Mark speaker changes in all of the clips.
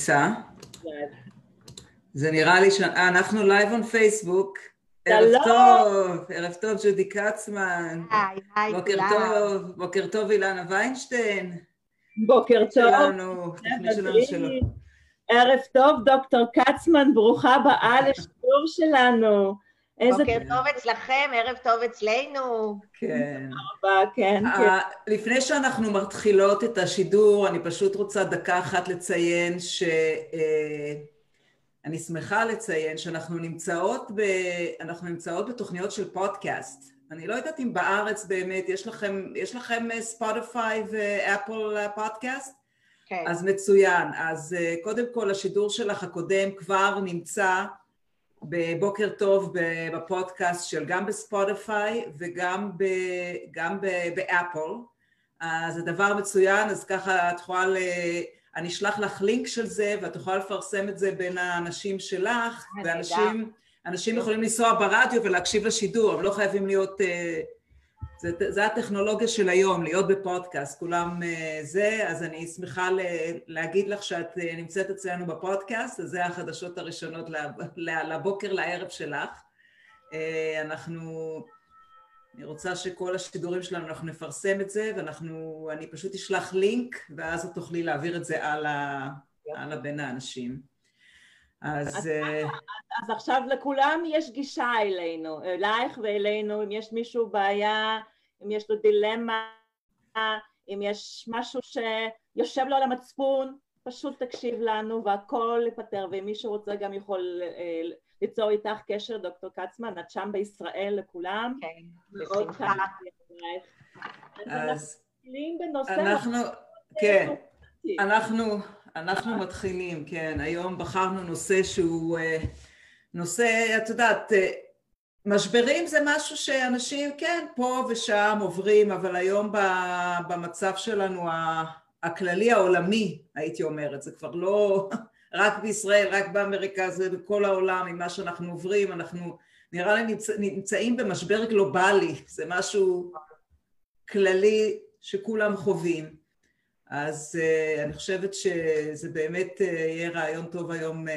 Speaker 1: ניסה. זה נראה לי ש... אה, אנחנו live on Facebook. ערב טוב, ערב טוב ג'ודי קצמן.
Speaker 2: היי, היי,
Speaker 1: בוקר טוב, בוקר טוב אילנה ויינשטיין.
Speaker 2: בוקר טוב.
Speaker 1: שלנו, לפני שלנו שלו.
Speaker 2: ערב טוב, דוקטור קצמן, ברוכה הבאה לשיעור שלנו.
Speaker 3: איזה... בוקר טוב אצלכם, ערב טוב אצלנו.
Speaker 1: כן.
Speaker 2: תודה רבה, כן, כן.
Speaker 1: לפני שאנחנו מתחילות את השידור, אני פשוט רוצה דקה אחת לציין ש... אני שמחה לציין שאנחנו נמצאות, ב... אנחנו נמצאות בתוכניות של פודקאסט. אני לא יודעת אם בארץ באמת, יש לכם, יש לכם ספוטיפיי ואפל פודקאסט?
Speaker 3: כן.
Speaker 1: אז מצוין. אז קודם כל השידור שלך הקודם כבר נמצא בבוקר טוב בפודקאסט של גם בספוטיפיי וגם ב, גם ב, באפל. אז זה דבר מצוין, אז ככה את יכולה, ל... אני אשלח לך לינק של זה ואת יכולה לפרסם את זה בין האנשים שלך, ואנשים אנשים יכולים לנסוע ברדיו ולהקשיב לשידור, הם לא חייבים להיות... זה, זה הטכנולוגיה של היום, להיות בפודקאסט, כולם זה, אז אני שמחה להגיד לך שאת נמצאת אצלנו בפודקאסט, אז זה החדשות הראשונות לבוקר לערב שלך. אנחנו, אני רוצה שכל השידורים שלנו, אנחנו נפרסם את זה, ואנחנו, אני פשוט אשלח לינק, ואז את תוכלי להעביר את זה הלאה, הלאה בין האנשים. אז...
Speaker 2: אז, אז עכשיו לכולם יש גישה אלינו, אלייך ואלינו, אם יש מישהו בעיה, אם יש לו דילמה, אם יש משהו שיושב לו על המצפון, פשוט תקשיב לנו והכל ייפתר, ואם מישהו רוצה גם יכול ליצור איתך קשר, דוקטור קצמן, את שם בישראל לכולם.
Speaker 3: כן, בשמחה.
Speaker 1: אז אנחנו, כן, אנחנו, אנחנו מתחילים, כן, היום בחרנו נושא שהוא נושא, את יודעת, משברים זה משהו שאנשים, כן, פה ושם עוברים, אבל היום במצב שלנו הכללי העולמי, הייתי אומרת, זה כבר לא רק בישראל, רק באמריקה, זה בכל העולם, עם מה שאנחנו עוברים, אנחנו נראה לי נמצא, נמצאים במשבר גלובלי, זה משהו כללי שכולם חווים. אז uh, אני חושבת שזה באמת uh, יהיה רעיון טוב היום uh,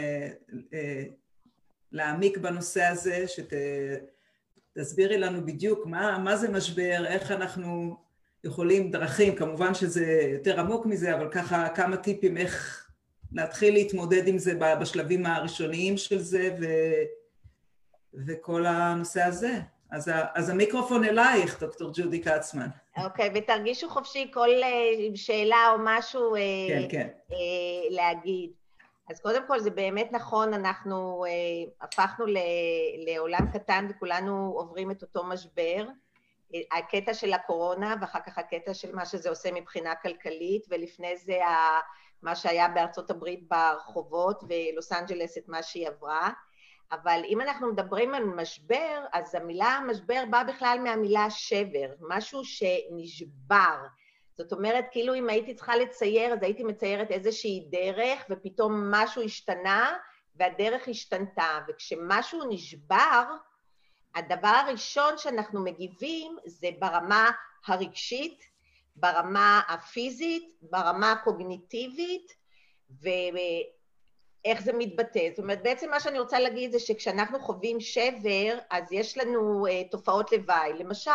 Speaker 1: להעמיק בנושא הזה, שתסבירי לנו בדיוק מה, מה זה משבר, איך אנחנו יכולים דרכים, כמובן שזה יותר עמוק מזה, אבל ככה כמה טיפים איך להתחיל להתמודד עם זה בשלבים הראשוניים של זה ו, וכל הנושא הזה. אז, אז המיקרופון אלייך, דוקטור ג'ודי קצמן.
Speaker 3: אוקיי, okay, ותרגישו חופשי כל שאלה או משהו
Speaker 1: כן, כן.
Speaker 3: להגיד. אז קודם כל זה באמת נכון, אנחנו אה, הפכנו ל, לעולם קטן וכולנו עוברים את אותו משבר. הקטע של הקורונה ואחר כך הקטע של מה שזה עושה מבחינה כלכלית, ולפני זה מה שהיה בארצות הברית ברחובות ולוס אנג'לס את מה שהיא עברה. אבל אם אנחנו מדברים על משבר, אז המילה משבר באה בכלל מהמילה שבר, משהו שנשבר. זאת אומרת, כאילו אם הייתי צריכה לצייר, אז הייתי מציירת איזושהי דרך, ופתאום משהו השתנה, והדרך השתנתה. וכשמשהו נשבר, הדבר הראשון שאנחנו מגיבים זה ברמה הרגשית, ברמה הפיזית, ברמה הקוגניטיבית, ואיך זה מתבטא. זאת אומרת, בעצם מה שאני רוצה להגיד זה שכשאנחנו חווים שבר, אז יש לנו uh, תופעות לוואי. למשל,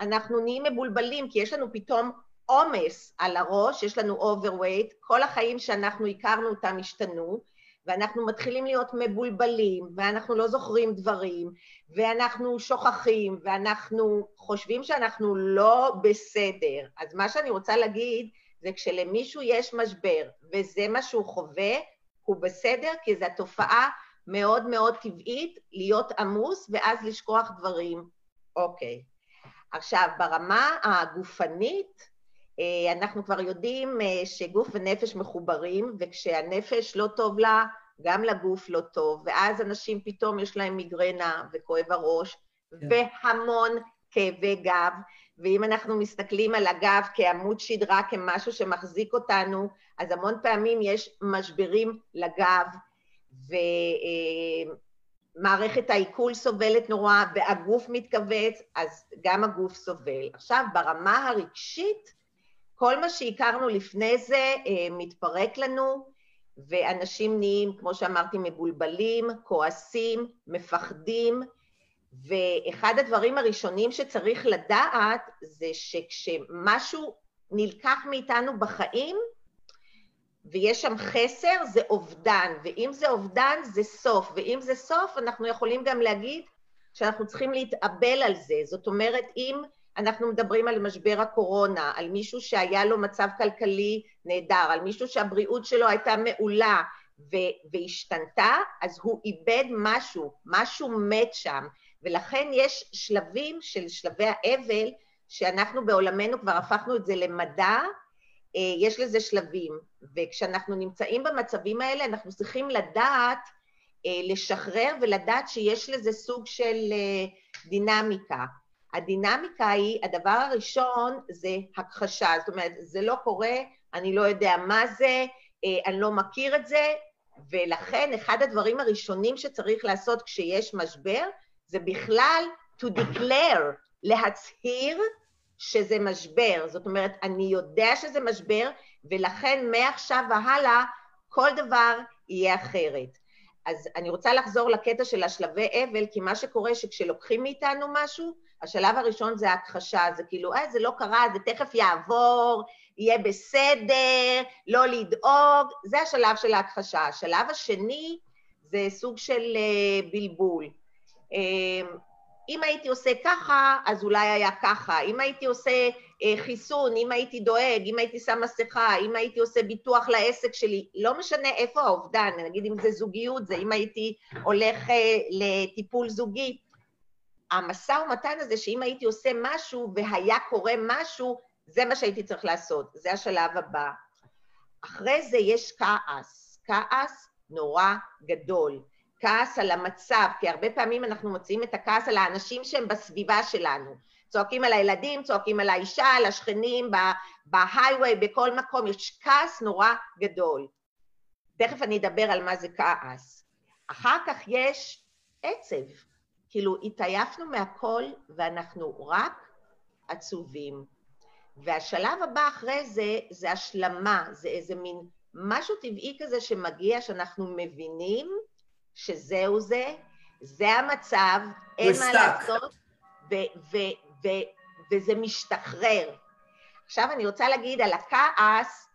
Speaker 3: אנחנו נהיים מבולבלים, כי יש לנו פתאום עומס על הראש, יש לנו overweight, כל החיים שאנחנו הכרנו אותם השתנו, ואנחנו מתחילים להיות מבולבלים, ואנחנו לא זוכרים דברים, ואנחנו שוכחים, ואנחנו חושבים שאנחנו לא בסדר. אז מה שאני רוצה להגיד, זה כשלמישהו יש משבר, וזה מה שהוא חווה, הוא בסדר, כי זו התופעה מאוד מאוד טבעית להיות עמוס, ואז לשכוח דברים. אוקיי. עכשיו, ברמה הגופנית, אנחנו כבר יודעים שגוף ונפש מחוברים, וכשהנפש לא טוב לה, גם לגוף לא טוב, ואז אנשים פתאום יש להם מיגרנה וכואב הראש, כן. והמון כאבי גב, ואם אנחנו מסתכלים על הגב כעמוד שדרה, כמשהו שמחזיק אותנו, אז המון פעמים יש משברים לגב, ומערכת העיכול סובלת נורא, והגוף מתכווץ, אז גם הגוף סובל. עכשיו, ברמה הרגשית, כל מה שהכרנו לפני זה מתפרק לנו, ואנשים נהיים, כמו שאמרתי, מבולבלים, כועסים, מפחדים, ואחד הדברים הראשונים שצריך לדעת זה שכשמשהו נלקח מאיתנו בחיים, ויש שם חסר, זה אובדן, ואם זה אובדן, זה סוף, ואם זה סוף, אנחנו יכולים גם להגיד שאנחנו צריכים להתאבל על זה. זאת אומרת, אם אנחנו מדברים על משבר הקורונה, על מישהו שהיה לו מצב כלכלי נהדר, על מישהו שהבריאות שלו הייתה מעולה ו- והשתנתה, אז הוא איבד משהו, משהו מת שם. ולכן יש שלבים של שלבי האבל, שאנחנו בעולמנו כבר הפכנו את זה למדע, אה, יש לזה שלבים. וכשאנחנו נמצאים במצבים האלה, אנחנו צריכים לדעת אה, לשחרר ולדעת שיש לזה סוג של אה, דינמיקה. הדינמיקה היא, הדבר הראשון זה הכחשה, זאת אומרת, זה לא קורה, אני לא יודע מה זה, אני לא מכיר את זה, ולכן אחד הדברים הראשונים שצריך לעשות כשיש משבר, זה בכלל to declare, להצהיר שזה משבר. זאת אומרת, אני יודע שזה משבר, ולכן מעכשיו והלאה כל דבר יהיה אחרת. אז אני רוצה לחזור לקטע של השלבי אבל, כי מה שקורה שכשלוקחים מאיתנו משהו, השלב הראשון זה הכחשה, זה כאילו, אה, זה לא קרה, זה תכף יעבור, יהיה בסדר, לא לדאוג, זה השלב של ההכחשה. השלב השני זה סוג של uh, בלבול. אמ, אם הייתי עושה ככה, אז אולי היה ככה. אם הייתי עושה אה, חיסון, אם הייתי דואג, אם הייתי שם מסכה, אם הייתי עושה ביטוח לעסק שלי, לא משנה איפה האובדן, נגיד אם זה זוגיות, זה אם הייתי הולך אה, לטיפול זוגי. המשא ומתן הזה שאם הייתי עושה משהו והיה קורה משהו, זה מה שהייתי צריך לעשות, זה השלב הבא. אחרי זה יש כעס, כעס נורא גדול. כעס על המצב, כי הרבה פעמים אנחנו מוצאים את הכעס על האנשים שהם בסביבה שלנו. צועקים על הילדים, צועקים על האישה, על השכנים, בהיי-ווי, בכל מקום, יש כעס נורא גדול. תכף אני אדבר על מה זה כעס. אחר כך יש עצב. כאילו, התעייפנו מהכל ואנחנו רק עצובים. והשלב הבא אחרי זה, זה השלמה, זה איזה מין משהו טבעי כזה שמגיע, שאנחנו מבינים שזהו זה, זה המצב, אין מה לעשות, וזה משתחרר. עכשיו אני רוצה להגיד על הכעס,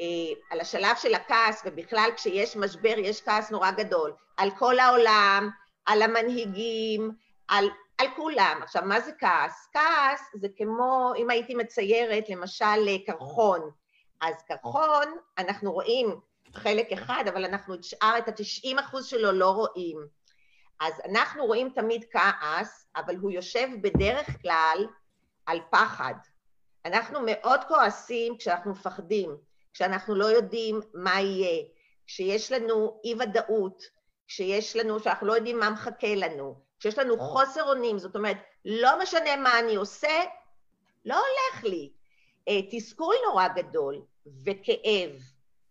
Speaker 3: אה, על השלב של הכעס, ובכלל כשיש משבר יש כעס נורא גדול, על כל העולם, על המנהיגים, על, על כולם. עכשיו, מה זה כעס? כעס זה כמו, אם הייתי מציירת למשל קרחון, אז קרחון, אנחנו רואים חלק אחד, אבל אנחנו את שאר, את ה-90 אחוז שלו לא רואים. אז אנחנו רואים תמיד כעס, אבל הוא יושב בדרך כלל על פחד. אנחנו מאוד כועסים כשאנחנו מפחדים, כשאנחנו לא יודעים מה יהיה, כשיש לנו אי ודאות, כשיש לנו, שאנחנו לא יודעים מה מחכה לנו, כשיש לנו חוסר אונים, זאת אומרת, לא משנה מה אני עושה, לא הולך לי. אה, תסכול נורא גדול וכאב.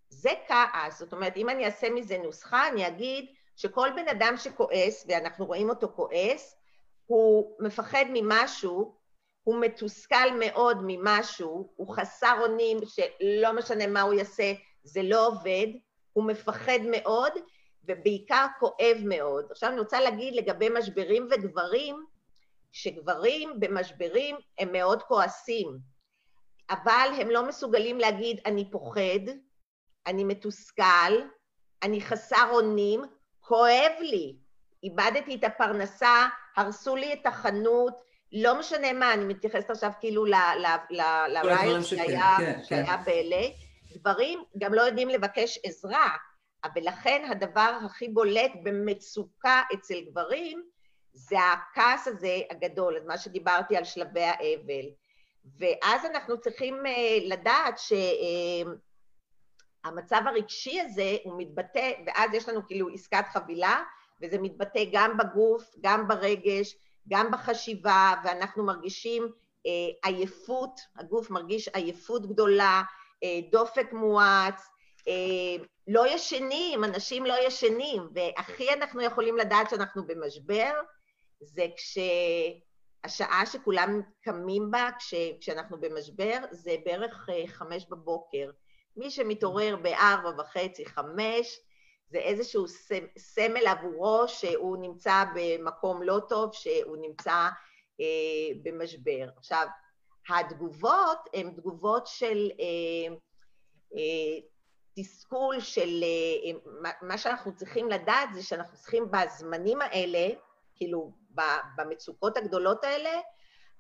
Speaker 3: זה כעס, זאת אומרת, אם אני אעשה מזה נוסחה, אני אגיד שכל בן אדם שכועס, ואנחנו רואים אותו כועס, הוא מפחד ממשהו, הוא מתוסכל מאוד ממשהו, הוא חסר אונים שלא משנה מה הוא יעשה, זה לא עובד, הוא מפחד מאוד, ובעיקר כואב מאוד. עכשיו אני רוצה להגיד לגבי משברים וגברים, שגברים במשברים הם מאוד כועסים, אבל הם לא מסוגלים להגיד אני פוחד, אני מתוסכל, אני חסר אונים, כואב לי, איבדתי את הפרנסה, הרסו לי את החנות, לא משנה מה, אני מתייחסת עכשיו כאילו לרעיון שהיה, כן, שהיה כן. באלה, דברים גם לא יודעים לבקש עזרה, ולכן הדבר הכי בולט במצוקה אצל גברים זה הכעס הזה הגדול, מה שדיברתי על שלבי האבל. ואז אנחנו צריכים אה, לדעת ש... המצב הרגשי הזה הוא מתבטא, ואז יש לנו כאילו עסקת חבילה, וזה מתבטא גם בגוף, גם ברגש, גם בחשיבה, ואנחנו מרגישים אה, עייפות, הגוף מרגיש עייפות גדולה, אה, דופק מואץ, אה, לא ישנים, אנשים לא ישנים, והכי אנחנו יכולים לדעת שאנחנו במשבר, זה כשהשעה שכולם קמים בה, כש, כשאנחנו במשבר, זה בערך אה, חמש בבוקר. מי שמתעורר בארבע וחצי, חמש, זה איזשהו סמל עבורו שהוא נמצא במקום לא טוב, שהוא נמצא אה, במשבר. עכשיו, התגובות הן תגובות של אה, אה, תסכול, של אה, מה שאנחנו צריכים לדעת זה שאנחנו צריכים בזמנים האלה, כאילו במצוקות הגדולות האלה,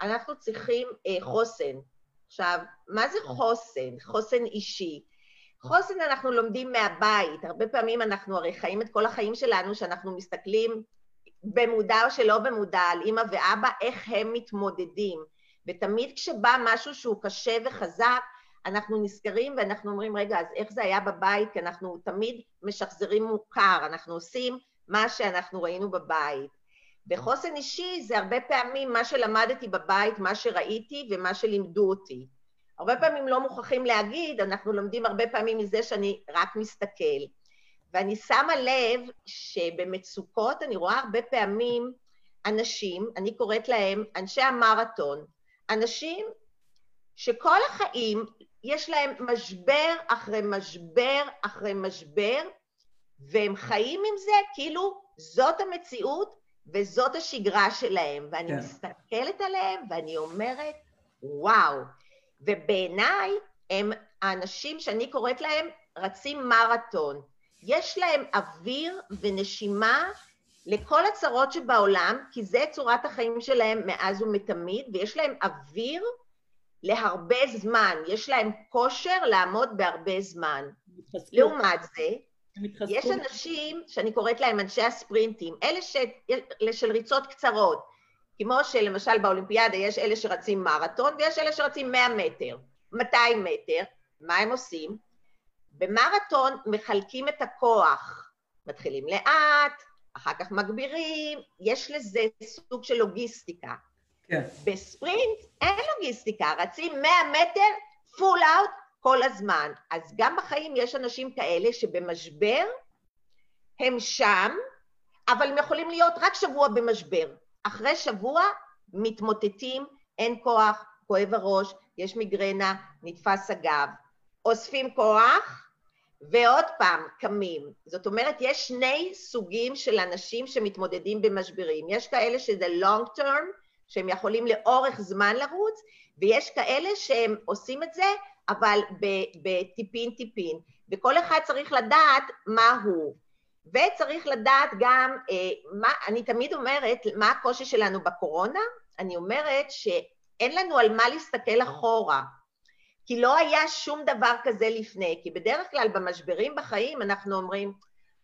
Speaker 3: אנחנו צריכים אה, חוסן. עכשיו, מה זה חוסן? חוסן אישי. חוסן אנחנו לומדים מהבית, הרבה פעמים אנחנו הרי חיים את כל החיים שלנו שאנחנו מסתכלים במודע או שלא במודע על אימא ואבא, איך הם מתמודדים. ותמיד כשבא משהו שהוא קשה וחזק, אנחנו נזכרים ואנחנו אומרים, רגע, אז איך זה היה בבית? כי אנחנו תמיד משחזרים מוכר, אנחנו עושים מה שאנחנו ראינו בבית. וחוסן אישי זה הרבה פעמים מה שלמדתי בבית, מה שראיתי ומה שלימדו אותי. הרבה פעמים לא מוכרחים להגיד, אנחנו לומדים הרבה פעמים מזה שאני רק מסתכל. ואני שמה לב שבמצוקות אני רואה הרבה פעמים אנשים, אני קוראת להם אנשי המרתון, אנשים שכל החיים יש להם משבר אחרי משבר אחרי משבר, והם חיים עם זה כאילו זאת המציאות וזאת השגרה שלהם. ואני כן. מסתכלת עליהם ואני אומרת, וואו. ובעיניי הם האנשים שאני קוראת להם רצים מרתון. יש להם אוויר ונשימה לכל הצרות שבעולם, כי זה צורת החיים שלהם מאז ומתמיד, ויש להם אוויר להרבה זמן, יש להם כושר לעמוד בהרבה זמן. לעומת זה. יש אנשים שאני קוראת להם אנשי הספרינטים, אלה ש... של ריצות קצרות, כמו שלמשל באולימפיאדה יש אלה שרצים מרתון ויש אלה שרצים 100 מטר, 200 מטר, מה הם עושים? במרתון מחלקים את הכוח, מתחילים לאט, אחר כך מגבירים, יש לזה סוג של לוגיסטיקה. כן. בספרינט אין לוגיסטיקה, רצים 100 מטר, פול אאוט כל הזמן. אז גם בחיים יש אנשים כאלה שבמשבר הם שם, אבל הם יכולים להיות רק שבוע במשבר. אחרי שבוע מתמוטטים, אין כוח, כואב הראש, יש מיגרנה, נתפס הגב. אוספים כוח, ועוד פעם קמים. זאת אומרת, יש שני סוגים של אנשים שמתמודדים במשברים. יש כאלה שזה long term, שהם יכולים לאורך זמן לרוץ, ויש כאלה שהם עושים את זה, אבל בטיפין טיפין. וכל אחד צריך לדעת מה הוא. וצריך לדעת גם, אה, מה, אני תמיד אומרת, מה הקושי שלנו בקורונה? אני אומרת שאין לנו על מה להסתכל אחורה. כי לא היה שום דבר כזה לפני, כי בדרך כלל במשברים בחיים אנחנו אומרים,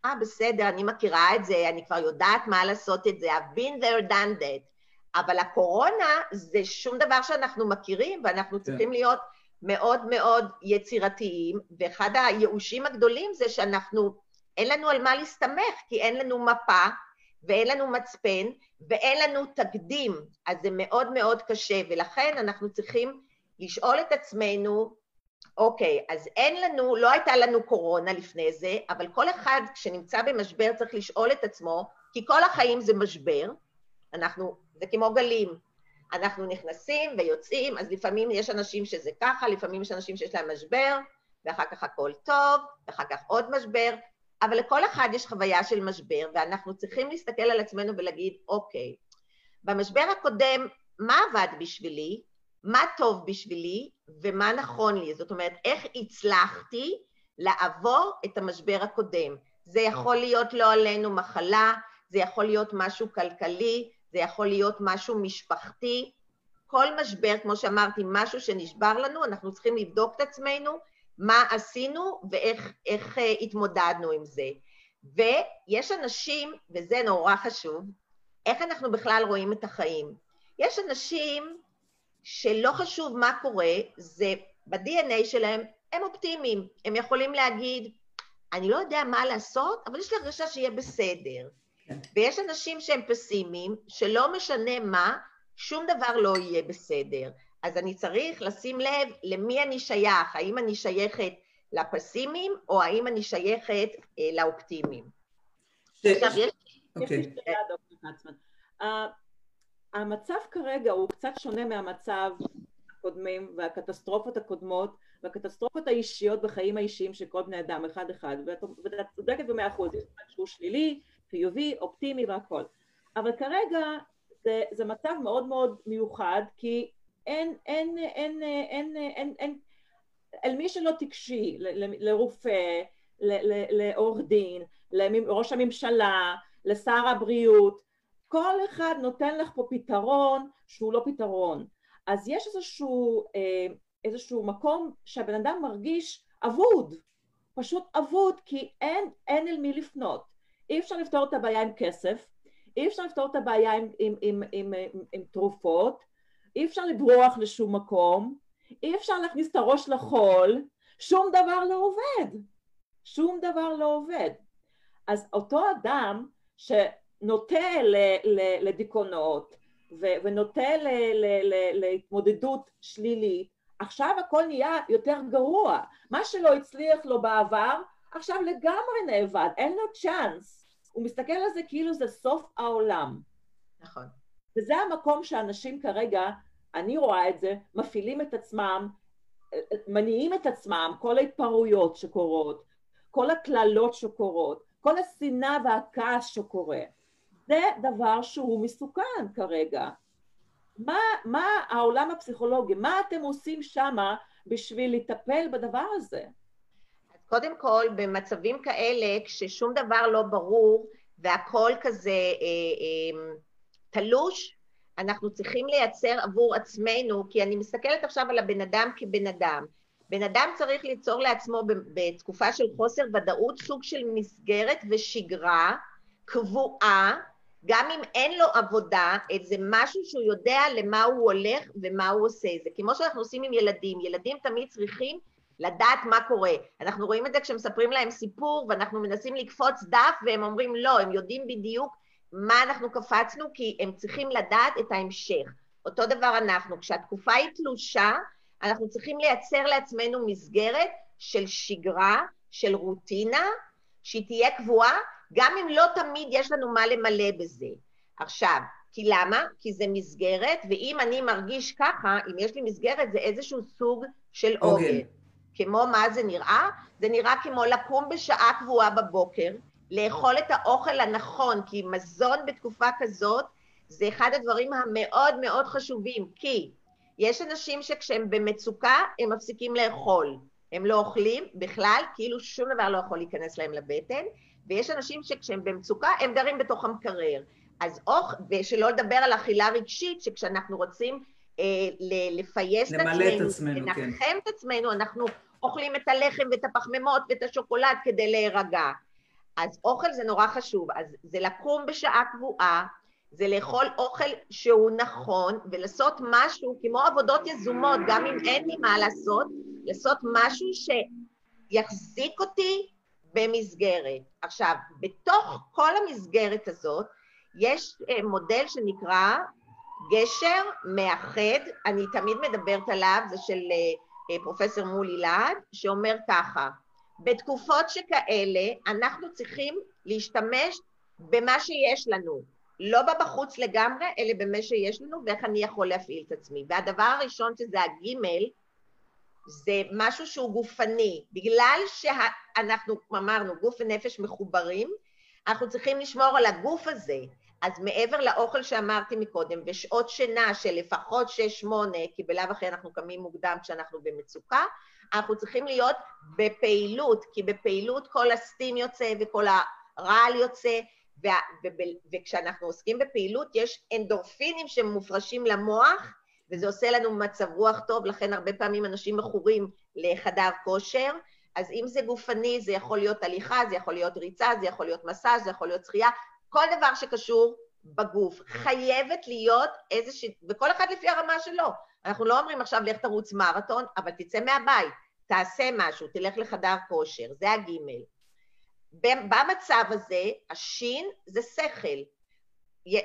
Speaker 3: אה, ah, בסדר, אני מכירה את זה, אני כבר יודעת מה לעשות את זה, I've been there, done that. אבל הקורונה זה שום דבר שאנחנו מכירים, ואנחנו כן. צריכים להיות מאוד מאוד יצירתיים, ואחד הייאושים הגדולים זה שאנחנו, אין לנו על מה להסתמך, כי אין לנו מפה, ואין לנו מצפן, ואין לנו תקדים, אז זה מאוד מאוד קשה, ולכן אנחנו צריכים לשאול את עצמנו, אוקיי, אז אין לנו, לא הייתה לנו קורונה לפני זה, אבל כל אחד שנמצא במשבר צריך לשאול את עצמו, כי כל החיים זה משבר, אנחנו, זה כמו גלים, אנחנו נכנסים ויוצאים, אז לפעמים יש אנשים שזה ככה, לפעמים יש אנשים שיש להם משבר, ואחר כך הכל טוב, ואחר כך עוד משבר, אבל לכל אחד יש חוויה של משבר, ואנחנו צריכים להסתכל על עצמנו ולהגיד, אוקיי, במשבר הקודם, מה עבד בשבילי? מה טוב בשבילי ומה נכון לי. זאת אומרת, איך הצלחתי לעבור את המשבר הקודם. זה יכול להיות לא עלינו מחלה, זה יכול להיות משהו כלכלי, זה יכול להיות משהו משפחתי. כל משבר, כמו שאמרתי, משהו שנשבר לנו, אנחנו צריכים לבדוק את עצמנו, מה עשינו ואיך איך, uh, התמודדנו עם זה. ויש אנשים, וזה נורא חשוב, איך אנחנו בכלל רואים את החיים. יש אנשים שלא חשוב מה קורה, זה ב-DNA שלהם, הם אופטימיים. הם יכולים להגיד, אני לא יודע מה לעשות, אבל יש לי הרגשה שיהיה בסדר. ויש אנשים שהם פסימיים, שלא משנה מה, שום דבר לא יהיה בסדר. אז אני צריך לשים לב למי אני שייך, האם אני שייכת לפסימיים, או האם אני שייכת אה, לאופטימיים. עכשיו, יש... אוקיי.
Speaker 2: המצב כרגע הוא קצת שונה מהמצב הקודמים והקטסטרופות הקודמות, והקטסטרופות האישיות בחיים האישיים של כל בני אדם אחד אחד ואת צודקת במאה אחוז, יש משהו שלילי, חיובי, אופטימי והכל אבל כרגע זה, זה מצב מאוד מאוד מיוחד כי אין, אין, אין, אין, אין, אין, אין אל מי שלא תקשי, לרופא, לעורך דין, לראש הממשלה, לשר הבריאות, כל אחד נותן לך פה פתרון שהוא לא פתרון. אז יש איזשהו, אה, איזשהו מקום שהבן אדם מרגיש אבוד, פשוט אבוד, כי אין, אין אל מי לפנות. אי אפשר לפתור את הבעיה עם כסף, אי אפשר לפתור את הבעיה עם, עם, עם, עם, עם, עם תרופות, אי אפשר לברוח לשום מקום, אי אפשר להכניס את הראש לחול, שום דבר לא עובד. שום דבר לא עובד. אז אותו אדם שנוטה לדיכאונות ונוטה להתמודדות שלילית, עכשיו הכל נהיה יותר גרוע. מה שלא הצליח לו בעבר, עכשיו לגמרי נאבד, אין לו צ'אנס. הוא מסתכל על זה כאילו זה סוף העולם.
Speaker 3: נכון.
Speaker 2: וזה המקום שאנשים כרגע, אני רואה את זה, מפעילים את עצמם, מניעים את עצמם, כל ההתפרעויות שקורות, כל הקללות שקורות, כל השנאה והכעס שקורה. זה דבר שהוא מסוכן כרגע. מה, מה העולם הפסיכולוגי, מה אתם עושים שמה בשביל לטפל בדבר הזה?
Speaker 3: קודם כל, במצבים כאלה, כששום דבר לא ברור והכל כזה אה, אה, תלוש, אנחנו צריכים לייצר עבור עצמנו, כי אני מסתכלת עכשיו על הבן אדם כבן אדם. בן אדם צריך ליצור לעצמו בתקופה של חוסר ודאות סוג של מסגרת ושגרה קבועה, גם אם אין לו עבודה, איזה משהו שהוא יודע למה הוא הולך ומה הוא עושה. זה כמו שאנחנו עושים עם ילדים, ילדים תמיד צריכים לדעת מה קורה. אנחנו רואים את זה כשמספרים להם סיפור ואנחנו מנסים לקפוץ דף והם אומרים לא, הם יודעים בדיוק מה אנחנו קפצנו כי הם צריכים לדעת את ההמשך. אותו דבר אנחנו, כשהתקופה היא תלושה, אנחנו צריכים לייצר לעצמנו מסגרת של שגרה, של רוטינה, שהיא תהיה קבועה, גם אם לא תמיד יש לנו מה למלא בזה. עכשיו, כי למה? כי זה מסגרת, ואם אני מרגיש ככה, אם יש לי מסגרת, זה איזשהו סוג של עוגן. Okay. כמו מה זה נראה? זה נראה כמו לקום בשעה קבועה בבוקר, לאכול את האוכל הנכון, כי מזון בתקופה כזאת זה אחד הדברים המאוד מאוד חשובים, כי יש אנשים שכשהם במצוקה הם מפסיקים לאכול, הם לא אוכלים בכלל, כאילו שום דבר לא יכול להיכנס להם לבטן, ויש אנשים שכשהם במצוקה הם גרים בתוך המקרר. אז אוכל, ושלא לדבר על אכילה רגשית, שכשאנחנו רוצים לפייס את עצמנו, את עצמנו, כן. לנחם כן. את עצמנו, אנחנו אוכלים את הלחם ואת הפחמימות ואת השוקולד כדי להירגע. אז אוכל זה נורא חשוב, אז זה לקום בשעה קבועה, זה לאכול אוכל שהוא נכון ולעשות משהו כמו עבודות יזומות, גם אם אין לי מה לעשות, לעשות משהו שיחזיק אותי במסגרת. עכשיו, בתוך כל המסגרת הזאת יש אה, מודל שנקרא גשר מאחד, אני תמיד מדברת עליו, זה של אה, אה, פרופסור מולי להד, שאומר ככה, בתקופות שכאלה אנחנו צריכים להשתמש במה שיש לנו, לא בבחוץ לגמרי, אלא במה שיש לנו ואיך אני יכול להפעיל את עצמי. והדבר הראשון שזה הגימל, זה משהו שהוא גופני. בגלל שאנחנו אמרנו גוף ונפש מחוברים, אנחנו צריכים לשמור על הגוף הזה. אז מעבר לאוכל שאמרתי מקודם, ושעות שינה של לפחות שש-שמונה, כי בלאו הכי אנחנו קמים מוקדם כשאנחנו במצוקה, אנחנו צריכים להיות בפעילות, כי בפעילות כל הסטים יוצא וכל הרעל יוצא, וכשאנחנו עוסקים בפעילות יש אנדורפינים שמופרשים למוח, וזה עושה לנו מצב רוח טוב, לכן הרבה פעמים אנשים מכורים לחדר כושר, אז אם זה גופני, זה יכול להיות הליכה, זה יכול להיות ריצה, זה יכול להיות מסאז', זה יכול להיות שחייה, כל דבר שקשור בגוף. חייבת להיות איזושהי, וכל אחד לפי הרמה שלו. אנחנו לא אומרים עכשיו לך תרוץ מרתון, אבל תצא מהבית, תעשה משהו, תלך לחדר כושר, זה הגימל. במצב הזה, השין זה שכל.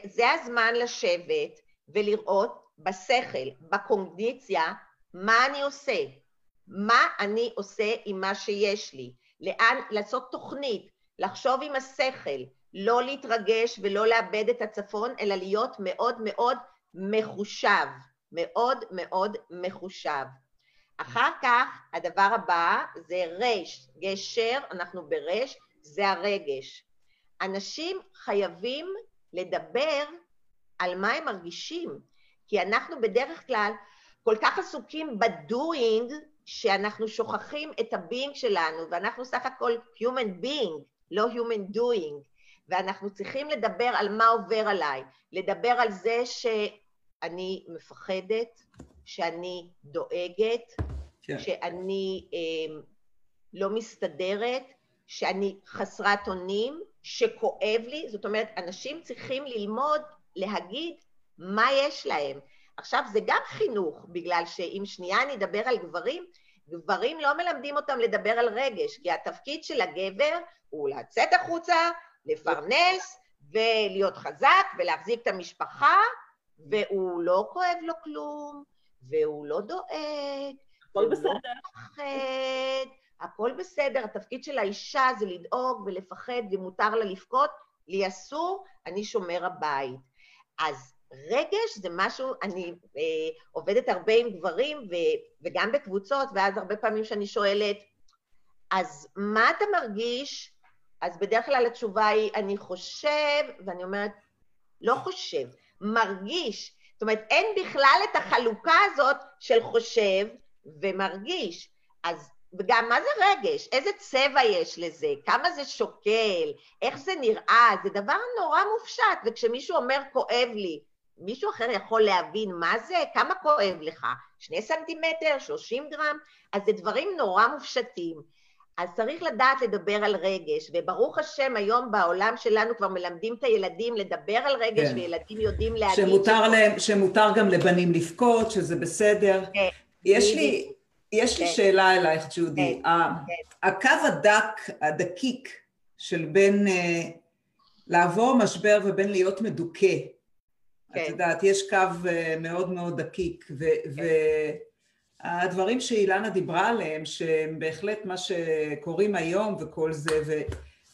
Speaker 3: זה הזמן לשבת ולראות בשכל, בקונדיציה, מה אני עושה, מה אני עושה עם מה שיש לי, לאן, לעשות תוכנית, לחשוב עם השכל, לא להתרגש ולא לאבד את הצפון, אלא להיות מאוד מאוד מחושב, מאוד מאוד מחושב. אחר כך הדבר הבא זה רש, גשר, אנחנו ברש, זה הרגש. אנשים חייבים לדבר על מה הם מרגישים, כי אנחנו בדרך כלל כל כך עסוקים בדואינג, שאנחנו שוכחים את הבינג שלנו, ואנחנו סך הכל human being, לא human doing, ואנחנו צריכים לדבר על מה עובר עליי, לדבר על זה שאני מפחדת, שאני דואגת, כן. שאני אה, לא מסתדרת, שאני חסרת אונים, שכואב לי, זאת אומרת, אנשים צריכים ללמוד להגיד מה יש להם. עכשיו, זה גם חינוך, בגלל שאם שנייה אני אדבר על גברים, גברים לא מלמדים אותם לדבר על רגש, כי התפקיד של הגבר הוא לצאת החוצה, לפרנס ולהיות חזק ולהחזיק את המשפחה, והוא לא כואב לו כלום, והוא לא דואג,
Speaker 2: הכל בסדר. לא
Speaker 3: מפחד, הכל בסדר, התפקיד של האישה זה לדאוג ולפחד ומותר לה לבכות, לי אסור, אני שומר הבית. אז רגש זה משהו, אני אה, עובדת הרבה עם גברים ו, וגם בקבוצות, ואז הרבה פעמים שאני שואלת, אז מה אתה מרגיש? אז בדרך כלל התשובה היא, אני חושב, ואני אומרת, לא חושב, מרגיש. זאת אומרת, אין בכלל את החלוקה הזאת של חושב ומרגיש. אז וגם מה זה רגש? איזה צבע יש לזה? כמה זה שוקל? איך זה נראה? זה דבר נורא מופשט, וכשמישהו אומר כואב לי, מישהו אחר יכול להבין מה זה? כמה כואב לך? שני סנטימטר? שלושים גרם? אז זה דברים נורא מופשטים. אז צריך לדעת לדבר על רגש, וברוך השם, היום בעולם שלנו כבר מלמדים את הילדים לדבר על רגש, כן. וילדים יודעים להגיד...
Speaker 1: שמותר, ש... להם, שמותר גם לבנים לבכות, שזה בסדר. כן. יש לי, יש לי כן. שאלה אלייך, ג'ודי. כן. הקו הדק, הדקיק, של בין uh, לעבור משבר ובין להיות מדוכא, כן. את יודעת, יש קו uh, מאוד מאוד דקיק, והדברים כן. שאילנה דיברה עליהם, שהם בהחלט מה שקורים היום וכל זה, ו,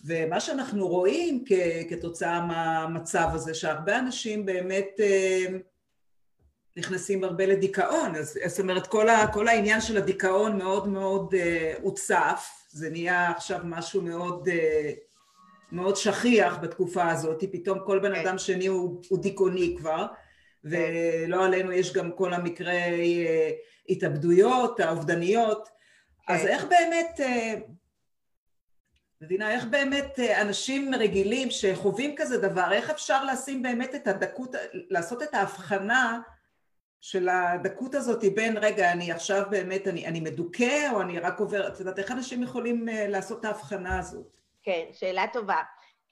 Speaker 1: ומה שאנחנו רואים כ, כתוצאה מהמצב הזה, שהרבה אנשים באמת uh, נכנסים הרבה לדיכאון, אז זאת אומרת כל, ה, כל העניין של הדיכאון מאוד מאוד uh, הוצף, זה נהיה עכשיו משהו מאוד, uh, מאוד שכיח בתקופה הזאת, פתאום כל בן כן. אדם שני הוא, הוא דיכאוני כבר. ולא עלינו יש גם כל המקרי uh, התאבדויות, האובדניות, אז כן. איך באמת, מבינה, איך באמת אנשים רגילים שחווים כזה דבר, איך אפשר לשים באמת את הדקות, לעשות את ההבחנה של הדקות הזאת בין רגע אני עכשיו באמת אני, אני מדוכא או אני רק עובר, את יודעת איך אנשים יכולים לעשות את ההבחנה הזאת?
Speaker 3: כן, שאלה טובה.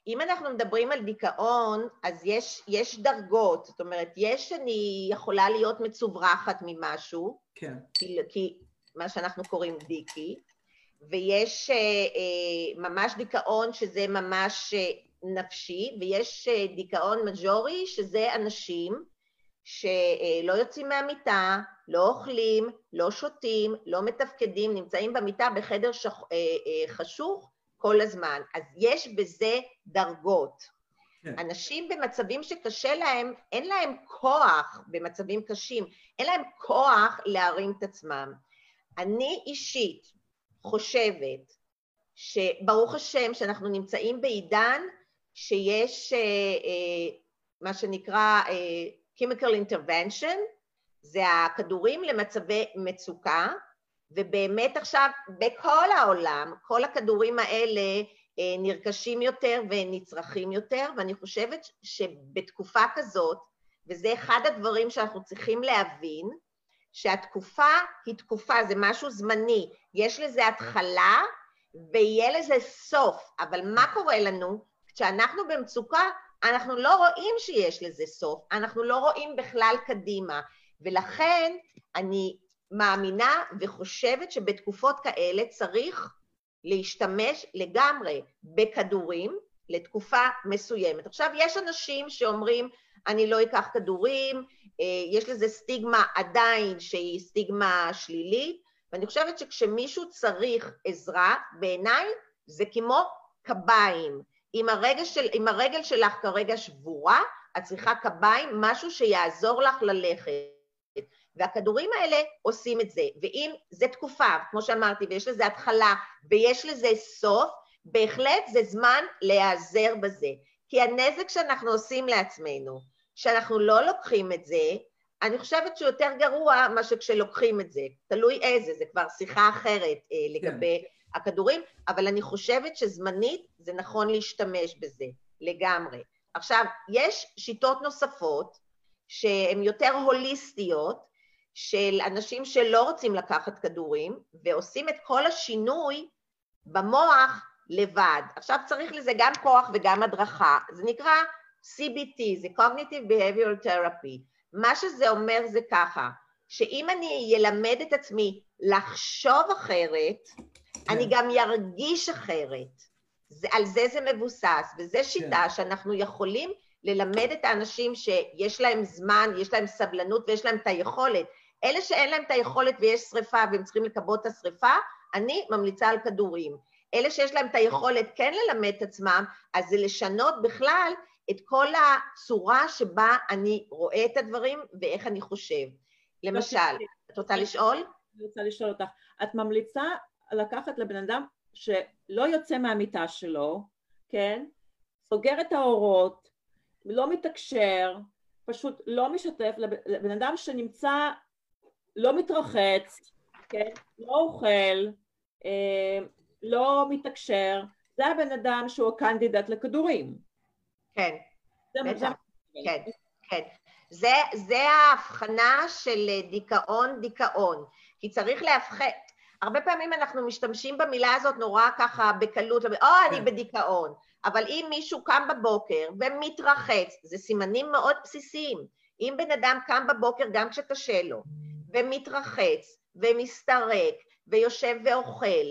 Speaker 3: אם אנחנו מדברים על דיכאון, אז יש, יש דרגות, זאת אומרת, יש אני יכולה להיות מצוברחת ממשהו,
Speaker 1: כן.
Speaker 3: כי, כי מה שאנחנו קוראים דיקי, ויש אה, אה, ממש דיכאון שזה ממש אה, נפשי, ויש אה, דיכאון מג'ורי שזה אנשים שלא יוצאים מהמיטה, לא אוכלים, לא שותים, לא מתפקדים, נמצאים במיטה בחדר שח... אה, אה, חשוך כל הזמן. אז יש בזה דרגות. כן. אנשים במצבים שקשה להם, אין להם כוח במצבים קשים, אין להם כוח להרים את עצמם. אני אישית חושבת שברוך השם שאנחנו נמצאים בעידן שיש אה, אה, מה שנקרא אה, chemical intervention, זה הכדורים למצבי מצוקה, ובאמת עכשיו בכל העולם, כל הכדורים האלה אה, נרכשים יותר ונצרכים יותר, ואני חושבת שבתקופה כזאת, וזה אחד הדברים שאנחנו צריכים להבין, שהתקופה היא תקופה, זה משהו זמני, יש לזה התחלה ויהיה לזה סוף, אבל מה קורה לנו? כשאנחנו במצוקה, אנחנו לא רואים שיש לזה סוף, אנחנו לא רואים בכלל קדימה, ולכן אני מאמינה וחושבת שבתקופות כאלה צריך להשתמש לגמרי בכדורים לתקופה מסוימת. עכשיו, יש אנשים שאומרים, אני לא אקח כדורים, אה, יש לזה סטיגמה עדיין שהיא סטיגמה שלילית, ואני חושבת שכשמישהו צריך עזרה, בעיניי זה כמו קביים. אם של, אם הרגל שלך כרגע שבורה, את צריכה קביים, משהו שיעזור לך ללכת. והכדורים האלה עושים את זה. ואם זה תקופה, כמו שאמרתי, ויש לזה התחלה ויש לזה סוף, בהחלט זה זמן להיעזר בזה. כי הנזק שאנחנו עושים לעצמנו, שאנחנו לא לוקחים את זה, אני חושבת שהוא יותר גרוע מאשר כשלוקחים את זה. תלוי איזה, זה כבר שיחה אחרת אה, לגבי כן. הכדורים, אבל אני חושבת שזמנית זה נכון להשתמש בזה, לגמרי. עכשיו, יש שיטות נוספות שהן יותר הוליסטיות, של אנשים שלא רוצים לקחת כדורים, ועושים את כל השינוי במוח לבד. עכשיו צריך לזה גם כוח וגם הדרכה. זה נקרא CBT, זה Cognitive Behavioral Therapy. מה שזה אומר זה ככה, שאם אני אלמד את עצמי לחשוב אחרת, כן. אני גם ירגיש אחרת. זה, על זה זה מבוסס, וזו שיטה כן. שאנחנו יכולים ללמד את האנשים שיש להם זמן, יש להם סבלנות ויש להם את היכולת. אלה שאין להם את היכולת ויש שריפה והם צריכים לכבות את השריפה, אני ממליצה על כדורים. אלה שיש להם את היכולת כן ללמד את עצמם, אז זה לשנות בכלל את כל הצורה שבה אני רואה את הדברים ואיך אני חושב. למשל, את רוצה לשאול?
Speaker 2: אני רוצה לשאול אותך. את ממליצה לקחת לבן אדם שלא יוצא מהמיטה שלו, כן? סוגר את האורות, לא מתקשר, פשוט לא משתף, לבן אדם שנמצא, לא מתרחץ, כן? לא אוכל, אה, לא מתקשר, זה הבן אדם שהוא הקנדידט לכדורים.
Speaker 3: כן, בטח, כן, כן. זה, זה ההבחנה של דיכאון דיכאון, כי צריך להבחן, הרבה פעמים אנחנו משתמשים במילה הזאת נורא ככה בקלות, או אני כן. בדיכאון, אבל אם מישהו קם בבוקר ומתרחץ, זה סימנים מאוד בסיסיים. אם בן אדם קם בבוקר גם כשקשה לו, ומתרחץ, ומסתרק, ויושב ואוכל,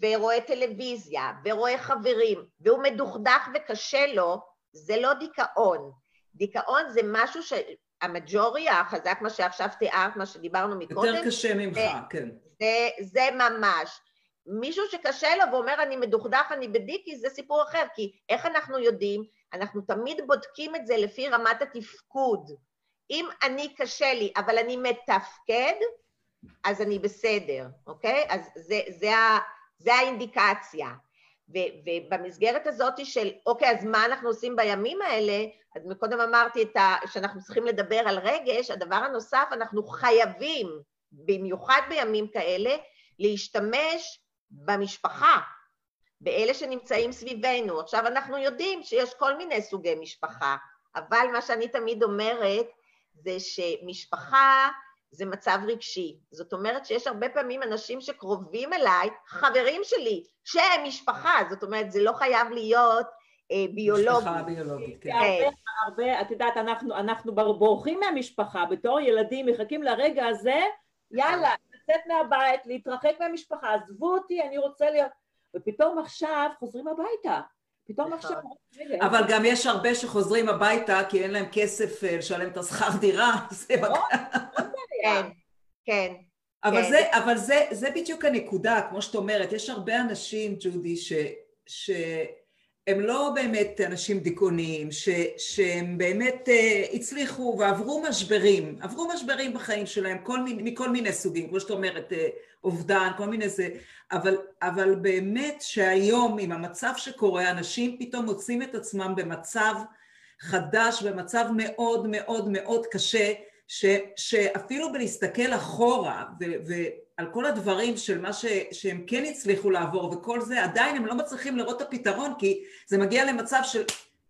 Speaker 3: ורואה טלוויזיה, ורואה חברים, והוא מדוכדך וקשה לו, זה לא דיכאון. דיכאון זה משהו שהמג'ורי החזק, מה שעכשיו תיארת, מה שדיברנו מקודם,
Speaker 1: יותר קשה ממך, זה, כן.
Speaker 3: זה, זה ממש. מישהו שקשה לו ואומר אני מדוכדך, אני בדיקי, זה סיפור אחר, כי איך אנחנו יודעים? אנחנו תמיד בודקים את זה לפי רמת התפקוד. אם אני קשה לי, אבל אני מתפקד, אז אני בסדר, אוקיי? אז זה, זה, זה האינדיקציה. ובמסגרת הזאת של, אוקיי, אז מה אנחנו עושים בימים האלה? אז קודם אמרתי ה, שאנחנו צריכים לדבר על רגש, הדבר הנוסף, אנחנו חייבים, במיוחד בימים כאלה, להשתמש במשפחה, באלה שנמצאים סביבנו. עכשיו, אנחנו יודעים שיש כל מיני סוגי משפחה, אבל מה שאני תמיד אומרת זה שמשפחה זה מצב רגשי. זאת אומרת שיש הרבה פעמים אנשים שקרובים אליי, חברים שלי, שהם משפחה, זאת אומרת זה לא חייב להיות אה, ביולוגי.
Speaker 1: משפחה ביולוגית, כן.
Speaker 2: הרבה, הרבה, את יודעת, אנחנו, אנחנו בורחים מהמשפחה, בתור ילדים מחכים לרגע הזה, יאללה, לצאת מהבית, להתרחק מהמשפחה, עזבו אותי, אני רוצה להיות... ופתאום עכשיו חוזרים הביתה. פתאום נכון. עכשיו...
Speaker 1: אבל גם יש הרבה שחוזרים הביתה כי אין להם כסף אה, לשלם את השכר דירה, זה
Speaker 3: נכון, כן, כן.
Speaker 1: אבל, כן. זה, אבל זה, זה בדיוק הנקודה, כמו שאת אומרת, יש הרבה אנשים, ג'ודי, ש, שהם לא באמת אנשים דיכאוניים, ש, שהם באמת uh, הצליחו ועברו משברים, עברו משברים בחיים שלהם כל מיני, מכל מיני סוגים, כמו שאת אומרת, uh, אובדן, כל מיני זה, אבל, אבל באמת שהיום עם המצב שקורה, אנשים פתאום מוצאים את עצמם במצב חדש, במצב מאוד מאוד מאוד קשה, ש, שאפילו בלהסתכל אחורה ו, ועל כל הדברים של מה ש, שהם כן הצליחו לעבור וכל זה, עדיין הם לא מצליחים לראות את הפתרון כי זה מגיע למצב של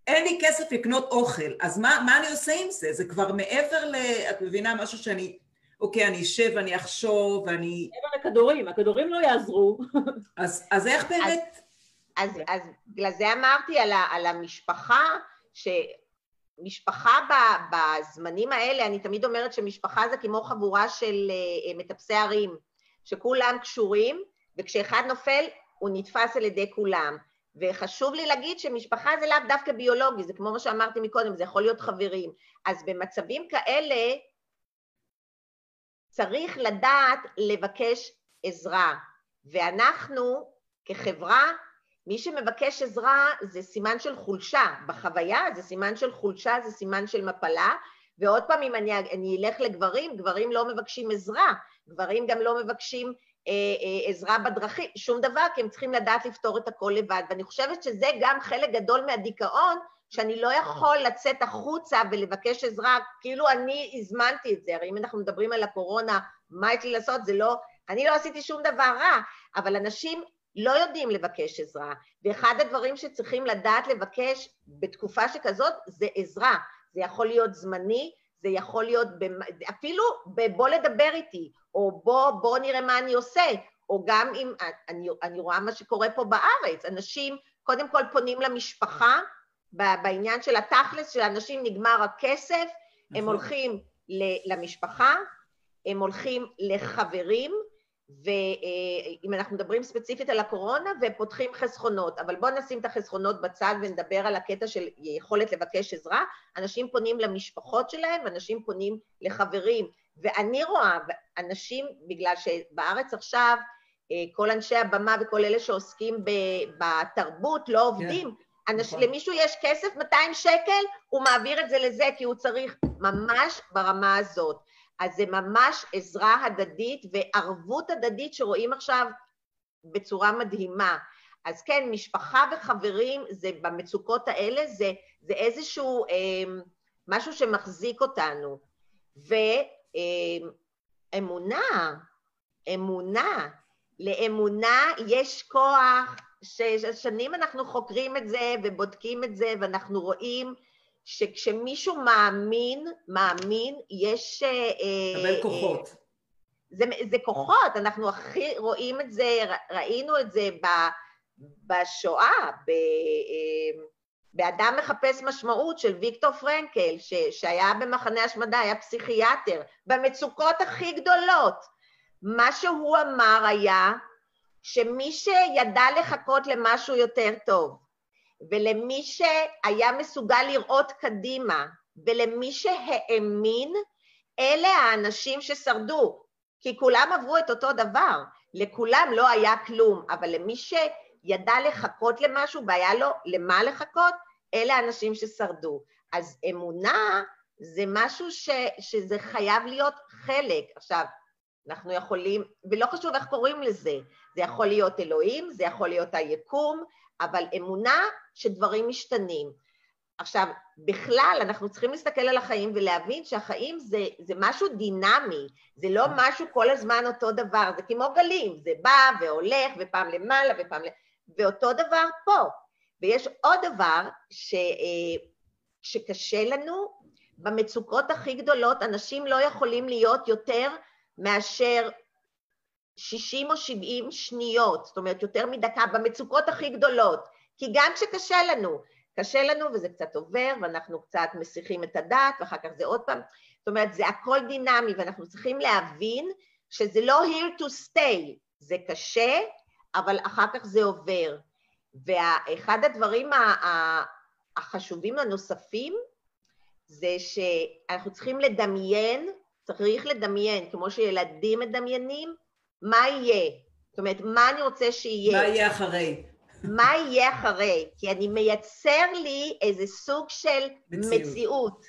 Speaker 1: אין לי כסף לקנות אוכל, אז מה, מה אני עושה עם זה? זה כבר מעבר ל... את מבינה משהו שאני... אוקיי, אני אשב ואני אחשוב ואני...
Speaker 2: מעבר לכדורים, הכדורים לא יעזרו.
Speaker 1: אז, אז איך באמת...
Speaker 3: אז, אז, אז בגלל זה אמרתי על, ה, על המשפחה, ש... משפחה בזמנים האלה, אני תמיד אומרת שמשפחה זה כמו חבורה של אה, מטפסי הרים, שכולם קשורים, וכשאחד נופל הוא נתפס על ידי כולם. וחשוב לי להגיד שמשפחה זה לאו דווקא ביולוגי, זה כמו מה שאמרתי מקודם, זה יכול להיות חברים. אז במצבים כאלה צריך לדעת לבקש עזרה, ואנחנו כחברה מי שמבקש עזרה זה סימן של חולשה, בחוויה זה סימן של חולשה, זה סימן של מפלה, ועוד פעם, אם אני, אני אלך לגברים, גברים לא מבקשים עזרה, גברים גם לא מבקשים אה, אה, עזרה בדרכים, שום דבר, כי הם צריכים לדעת לפתור את הכל לבד. ואני חושבת שזה גם חלק גדול מהדיכאון, שאני לא יכול לצאת החוצה ולבקש עזרה, כאילו אני הזמנתי את זה, הרי אם אנחנו מדברים על הקורונה, מה יש לי לעשות? זה לא, אני לא עשיתי שום דבר רע, אבל אנשים לא יודעים לבקש עזרה, ואחד הדברים שצריכים לדעת לבקש בתקופה שכזאת זה עזרה, זה יכול להיות זמני, זה יכול להיות אפילו בבוא לדבר איתי, או בוא, בוא נראה מה אני עושה, או גם אם, אני, אני רואה מה שקורה פה בארץ, אנשים קודם כל פונים למשפחה, בעניין של התכלס, שלאנשים נגמר הכסף, נכון. הם הולכים למשפחה, הם הולכים לחברים, ואם אנחנו מדברים ספציפית על הקורונה, ופותחים חסכונות, אבל בואו נשים את החסכונות בצד ונדבר על הקטע של יכולת לבקש עזרה. אנשים פונים למשפחות שלהם, אנשים פונים לחברים, ואני רואה אנשים, בגלל שבארץ עכשיו אה, כל אנשי הבמה וכל אלה שעוסקים בתרבות לא. עובדים, כן. אנש, נכון. למישהו יש כסף, 200 שקל, הוא מעביר את זה לזה כי הוא צריך ממש ברמה הזאת. אז זה ממש עזרה הדדית וערבות הדדית שרואים עכשיו בצורה מדהימה. אז כן, משפחה וחברים, זה במצוקות האלה, זה, זה איזשהו אה, משהו שמחזיק אותנו. ואמונה, אה, אמונה, לאמונה יש כוח, ששנים אנחנו חוקרים את זה ובודקים את זה, ואנחנו רואים שכשמישהו מאמין, מאמין, יש...
Speaker 1: מקבל אה, כוחות.
Speaker 3: זה, זה כוחות, אנחנו הכי רואים את זה, ראינו את זה ב, בשואה, ב, אה, באדם מחפש משמעות של ויקטור פרנקל, ש, שהיה במחנה השמדה, היה פסיכיאטר, במצוקות הכי גדולות. מה שהוא אמר היה שמי שידע לחכות למשהו יותר טוב, ולמי שהיה מסוגל לראות קדימה, ולמי שהאמין, אלה האנשים ששרדו, כי כולם עברו את אותו דבר, לכולם לא היה כלום, אבל למי שידע לחכות למשהו והיה לו למה לחכות, אלה האנשים ששרדו. אז אמונה זה משהו ש, שזה חייב להיות חלק. עכשיו, אנחנו יכולים, ולא חשוב איך קוראים לזה, זה יכול להיות אלוהים, זה יכול להיות היקום, אבל אמונה שדברים משתנים. עכשיו, בכלל, אנחנו צריכים להסתכל על החיים ולהבין שהחיים זה, זה משהו דינמי, זה לא משהו כל הזמן אותו דבר, זה כמו גלים, זה בא והולך, ופעם למעלה ופעם ל... ואותו דבר פה. ויש עוד דבר ש, אה, שקשה לנו, במצוקות הכי גדולות אנשים לא יכולים להיות יותר מאשר 60 או 70 שניות, זאת אומרת יותר מדקה, במצוקות הכי גדולות. כי גם כשקשה לנו, קשה לנו וזה קצת עובר ואנחנו קצת מסיחים את הדעת ואחר כך זה עוד פעם, זאת אומרת זה הכל דינמי ואנחנו צריכים להבין שזה לא here to stay, זה קשה אבל אחר כך זה עובר. ואחד הדברים החשובים הנוספים זה שאנחנו צריכים לדמיין, צריך לדמיין, כמו שילדים מדמיינים, מה יהיה. זאת אומרת, מה אני רוצה שיהיה.
Speaker 1: מה יהיה אחרי.
Speaker 3: מה יהיה אחרי, כי אני מייצר לי איזה סוג של מציאות. מציאות.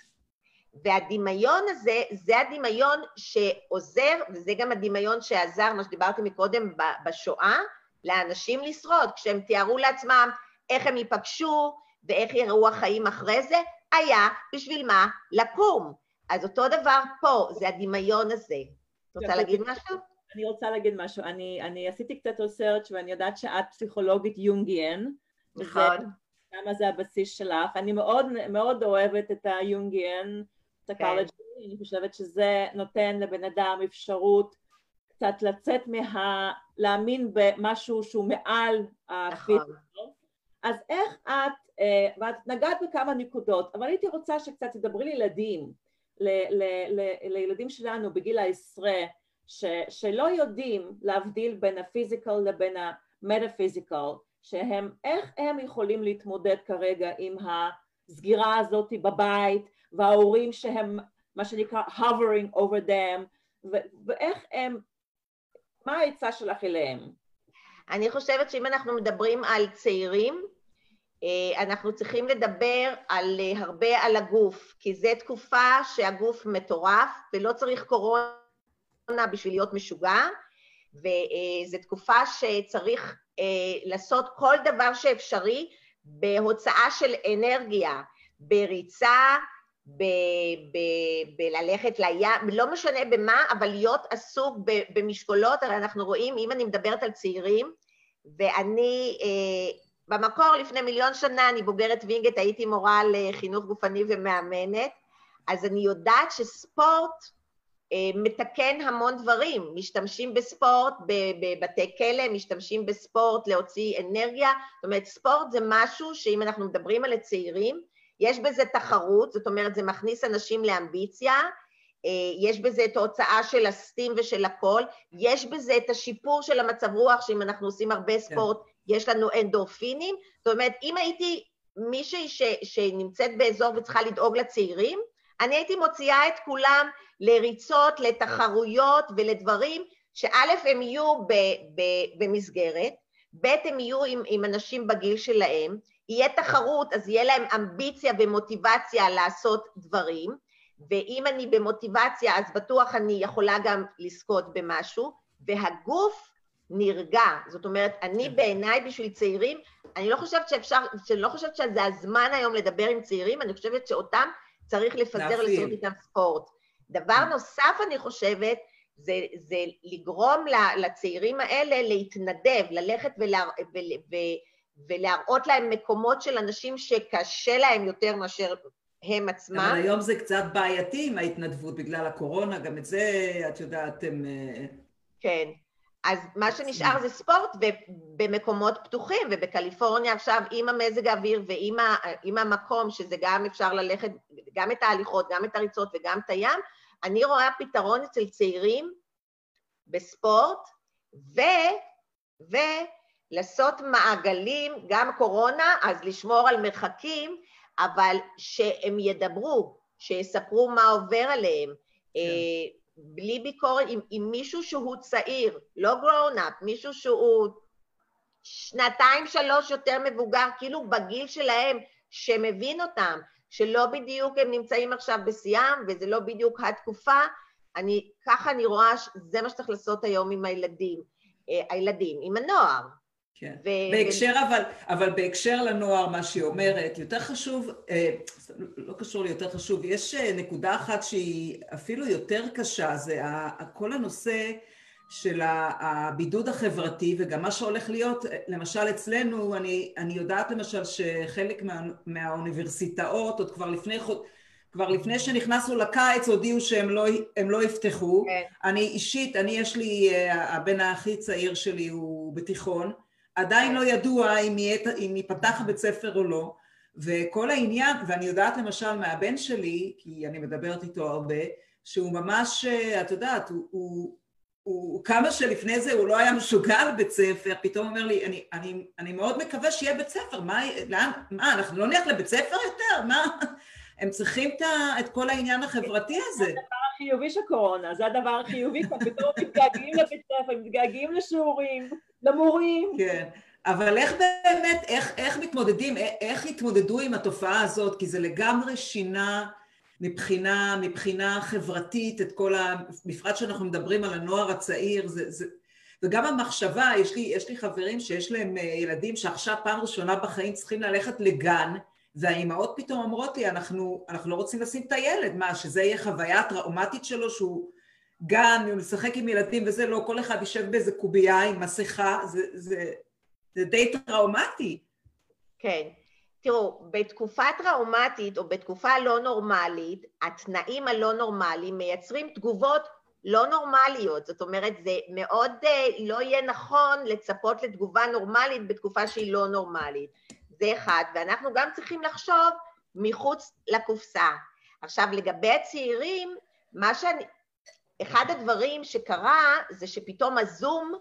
Speaker 3: והדמיון הזה, זה הדמיון שעוזר, וזה גם הדמיון שעזר, מה שדיברתי מקודם בשואה, לאנשים לשרוד. כשהם תיארו לעצמם איך הם ייפגשו ואיך יראו החיים אחרי זה, היה בשביל מה? לקום. אז אותו דבר פה, זה הדמיון הזה. את רוצה להגיד משהו?
Speaker 2: אני רוצה להגיד משהו, אני, אני עשיתי קצת ריסרצ' ואני יודעת שאת פסיכולוגית יונגיאן.
Speaker 3: נכון.
Speaker 2: למה זה הבסיס שלך. אני מאוד מאוד אוהבת את היונגיאן, את הקולג', כן. אני חושבת שזה נותן לבן אדם אפשרות קצת לצאת מה... להאמין במשהו שהוא מעל הפיזיקה. נכון. אז איך את, אה, ואת נגעת בכמה נקודות, אבל הייתי רוצה שקצת תדברי לילדים, ל, ל, ל, לילדים שלנו בגיל העשרה, ש, שלא יודעים להבדיל בין הפיזיקל לבין המטאפיזיקל, שהם, איך הם יכולים להתמודד כרגע עם הסגירה הזאת בבית וההורים שהם מה שנקרא hovering over them ואיך הם, מה העצה שלך אליהם?
Speaker 3: אני חושבת שאם אנחנו מדברים על צעירים, אה, אנחנו צריכים לדבר על אה, הרבה על הגוף, כי זו תקופה שהגוף מטורף ולא צריך קורונה בשביל להיות משוגע, וזו תקופה שצריך לעשות כל דבר שאפשרי בהוצאה של אנרגיה, בריצה, בללכת לים, לא משנה במה, אבל להיות עסוק במשקולות, הרי אנחנו רואים, אם אני מדברת על צעירים, ואני אה, במקור לפני מיליון שנה, אני בוגרת וינגייט, הייתי מורה לחינוך גופני ומאמנת, אז אני יודעת שספורט אה, מתקן המון דברים, משתמשים בספורט בבתי כלא, משתמשים בספורט להוציא אנרגיה, זאת אומרת ספורט זה משהו שאם אנחנו מדברים על הצעירים, יש בזה תחרות, זאת אומרת זה מכניס אנשים לאמביציה, אה, יש בזה את ההוצאה של הסטים ושל הכל, יש בזה את השיפור של המצב רוח, שאם אנחנו עושים הרבה כן. ספורט, כן. יש לנו אנדורפינים, זאת אומרת, אם הייתי מישהי ש, שנמצאת באזור וצריכה לדאוג לצעירים, אני הייתי מוציאה את כולם לריצות, לתחרויות ולדברים שא' הם יהיו ב, ב, במסגרת, ב' הם יהיו עם, עם אנשים בגיל שלהם, יהיה תחרות אז יהיה להם אמביציה ומוטיבציה לעשות דברים, ואם אני במוטיבציה אז בטוח אני יכולה גם לזכות במשהו, והגוף נרגע. זאת אומרת, אני כן. בעיניי בשביל צעירים, אני לא חושבת שאפשר, אני לא חושבת שזה הזמן היום לדבר עם צעירים, אני חושבת שאותם צריך לפזר לעשות איתם ספורט. דבר כן. נוסף, אני חושבת, זה, זה לגרום לצעירים האלה להתנדב, ללכת ולה, ול, ו, ולהראות להם מקומות של אנשים שקשה להם יותר מאשר הם עצמם.
Speaker 1: אבל היום זה קצת בעייתי עם ההתנדבות בגלל הקורונה, גם את זה, את יודעת, הם... אה,
Speaker 3: כן. אז מה שנשאר זה ספורט במקומות פתוחים, ובקליפורניה עכשיו עם המזג האוויר ועם המקום, שזה גם אפשר ללכת, גם את ההליכות, גם את הריצות וגם את הים, אני רואה פתרון אצל צעירים בספורט, ו... ולעשות מעגלים, גם קורונה, אז לשמור על מרחקים, אבל שהם ידברו, שיספרו מה עובר עליהם. כן. בלי ביקורת, עם, עם מישהו שהוא צעיר, לא גרונאפ, מישהו שהוא שנתיים שלוש יותר מבוגר, כאילו בגיל שלהם, שמבין אותם, שלא בדיוק הם נמצאים עכשיו בשיאם וזה לא בדיוק התקופה, אני, ככה אני רואה שזה מה שצריך לעשות היום עם הילדים, אה, הילדים, עם הנוער.
Speaker 1: כן. בהקשר אבל, אבל בהקשר לנוער, מה שהיא אומרת, יותר חשוב, אה, לא קשור ליותר חשוב, יש אה, נקודה אחת שהיא אפילו יותר קשה, זה כל הנושא של הבידוד החברתי וגם מה שהולך להיות, אה, למשל אצלנו, אני, אני יודעת למשל שחלק מה, מהאוניברסיטאות עוד כבר לפני. כבר לפני שנכנסנו לקיץ הודיעו שהם לא, לא יפתחו. כן. אני אישית, אני יש לי, הבן הכי צעיר שלי הוא בתיכון, עדיין לא ידוע אם, יהיה, אם ייפתח בית ספר או לא, וכל העניין, ואני יודעת למשל מהבן שלי, כי אני מדברת איתו הרבה, שהוא ממש, את יודעת, הוא, הוא, הוא כמה שלפני זה הוא לא היה משוגע לבית ספר, פתאום אומר לי, אני, אני, אני מאוד מקווה שיהיה בית ספר, מה, לאן, מה, אנחנו לא נלך לבית ספר יותר? מה? הם צריכים את כל העניין החברתי הזה. זה
Speaker 2: הדבר החיובי של קורונה, זה הדבר החיובי, פתאום מתגעגעים לבית ספר, מתגעגעים לשיעורים. למורים.
Speaker 1: כן, אבל איך באמת, איך, איך מתמודדים, איך התמודדו עם התופעה הזאת? כי זה לגמרי שינה מבחינה, מבחינה חברתית את כל ה... בפרט שאנחנו מדברים על הנוער הצעיר, זה, זה, וגם המחשבה, יש לי, יש לי חברים שיש להם אה, ילדים שעכשיו פעם ראשונה בחיים צריכים ללכת לגן, והאימהות פתאום אומרות לי, אנחנו, אנחנו לא רוצים לשים את הילד, מה, שזה יהיה חוויה טראומטית שלו שהוא גן, משחק עם ילדים וזה, לא, כל אחד יישב באיזה קובייה עם מסכה, זה, זה, זה די טראומטי.
Speaker 3: כן. תראו, בתקופה טראומטית או בתקופה לא נורמלית, התנאים הלא נורמליים מייצרים תגובות לא נורמליות. זאת אומרת, זה מאוד אה, לא יהיה נכון לצפות לתגובה נורמלית בתקופה שהיא לא נורמלית. זה אחד, ואנחנו גם צריכים לחשוב מחוץ לקופסה. עכשיו, לגבי הצעירים, מה שאני, אחד הדברים שקרה זה שפתאום הזום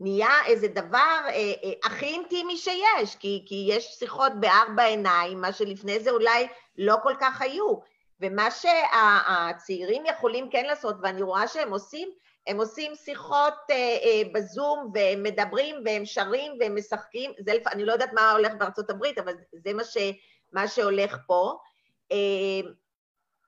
Speaker 3: נהיה איזה דבר אה, אה, הכי אינטימי שיש, כי, כי יש שיחות בארבע עיניים, מה שלפני זה אולי לא כל כך היו. ומה שהצעירים יכולים כן לעשות, ואני רואה שהם עושים, הם עושים שיחות אה, אה, בזום והם מדברים והם שרים והם משחקים, זה, אני לא יודעת מה הולך בארצות הברית, אבל זה מה, ש, מה שהולך פה. אה,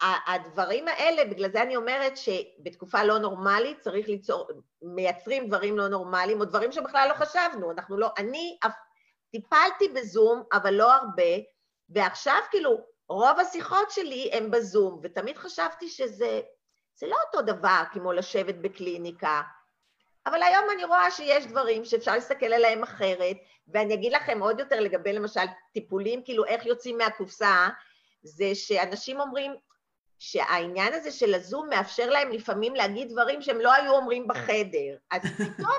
Speaker 3: הדברים האלה, בגלל זה אני אומרת שבתקופה לא נורמלית צריך ליצור, מייצרים דברים לא נורמליים, או דברים שבכלל לא חשבנו, אנחנו לא, אני טיפלתי בזום, אבל לא הרבה, ועכשיו כאילו רוב השיחות שלי הן בזום, ותמיד חשבתי שזה זה לא אותו דבר כמו לשבת בקליניקה, אבל היום אני רואה שיש דברים שאפשר להסתכל עליהם אחרת, ואני אגיד לכם עוד יותר לגבי למשל טיפולים, כאילו איך יוצאים מהקופסה, זה שאנשים אומרים שהעניין הזה של הזום מאפשר להם לפעמים להגיד דברים שהם לא היו אומרים בחדר, אז פתאום,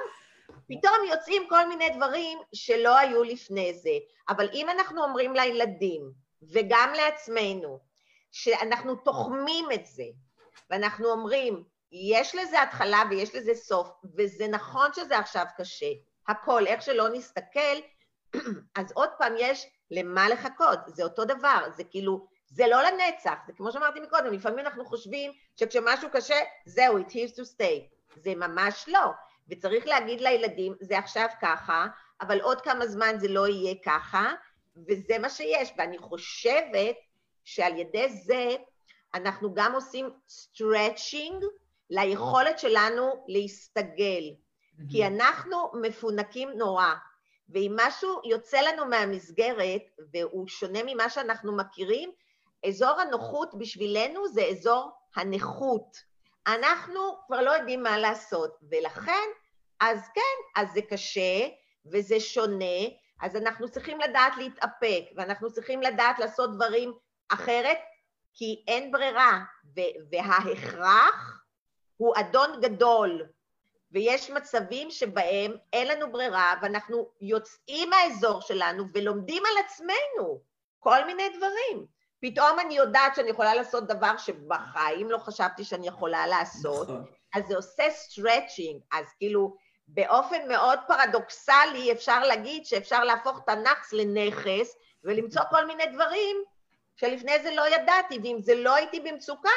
Speaker 3: פתאום יוצאים כל מיני דברים שלא היו לפני זה, אבל אם אנחנו אומרים לילדים וגם לעצמנו שאנחנו תוחמים את זה, ואנחנו אומרים, יש לזה התחלה ויש לזה סוף, וזה נכון שזה עכשיו קשה, הכל, איך שלא נסתכל, אז עוד פעם יש למה לחכות, זה אותו דבר, זה כאילו, זה לא לנצח, זה כמו שאמרתי מקודם, לפעמים אנחנו חושבים שכשמשהו קשה, זהו, it has to stay, זה ממש לא, וצריך להגיד לילדים, זה עכשיו ככה, אבל עוד כמה זמן זה לא יהיה ככה, וזה מה שיש, ואני חושבת שעל ידי זה אנחנו גם עושים stretching ליכולת שלנו להסתגל, כי אנחנו מפונקים נורא, ואם משהו יוצא לנו מהמסגרת והוא שונה ממה שאנחנו מכירים, אזור הנוחות בשבילנו זה אזור הנכות. אנחנו כבר לא יודעים מה לעשות, ולכן, אז כן, אז זה קשה וזה שונה, אז אנחנו צריכים לדעת להתאפק, ואנחנו צריכים לדעת לעשות דברים אחרת, כי אין ברירה, וההכרח הוא אדון גדול, ויש מצבים שבהם אין לנו ברירה ואנחנו יוצאים מהאזור שלנו ולומדים על עצמנו כל מיני דברים. פתאום אני יודעת שאני יכולה לעשות דבר שבחיים לא חשבתי שאני יכולה לעשות, נכון. אז זה עושה stretching, אז כאילו באופן מאוד פרדוקסלי אפשר להגיד שאפשר להפוך את הנאחס לנכס ולמצוא כל מיני דברים שלפני זה לא ידעתי, ואם זה לא הייתי במצוקה,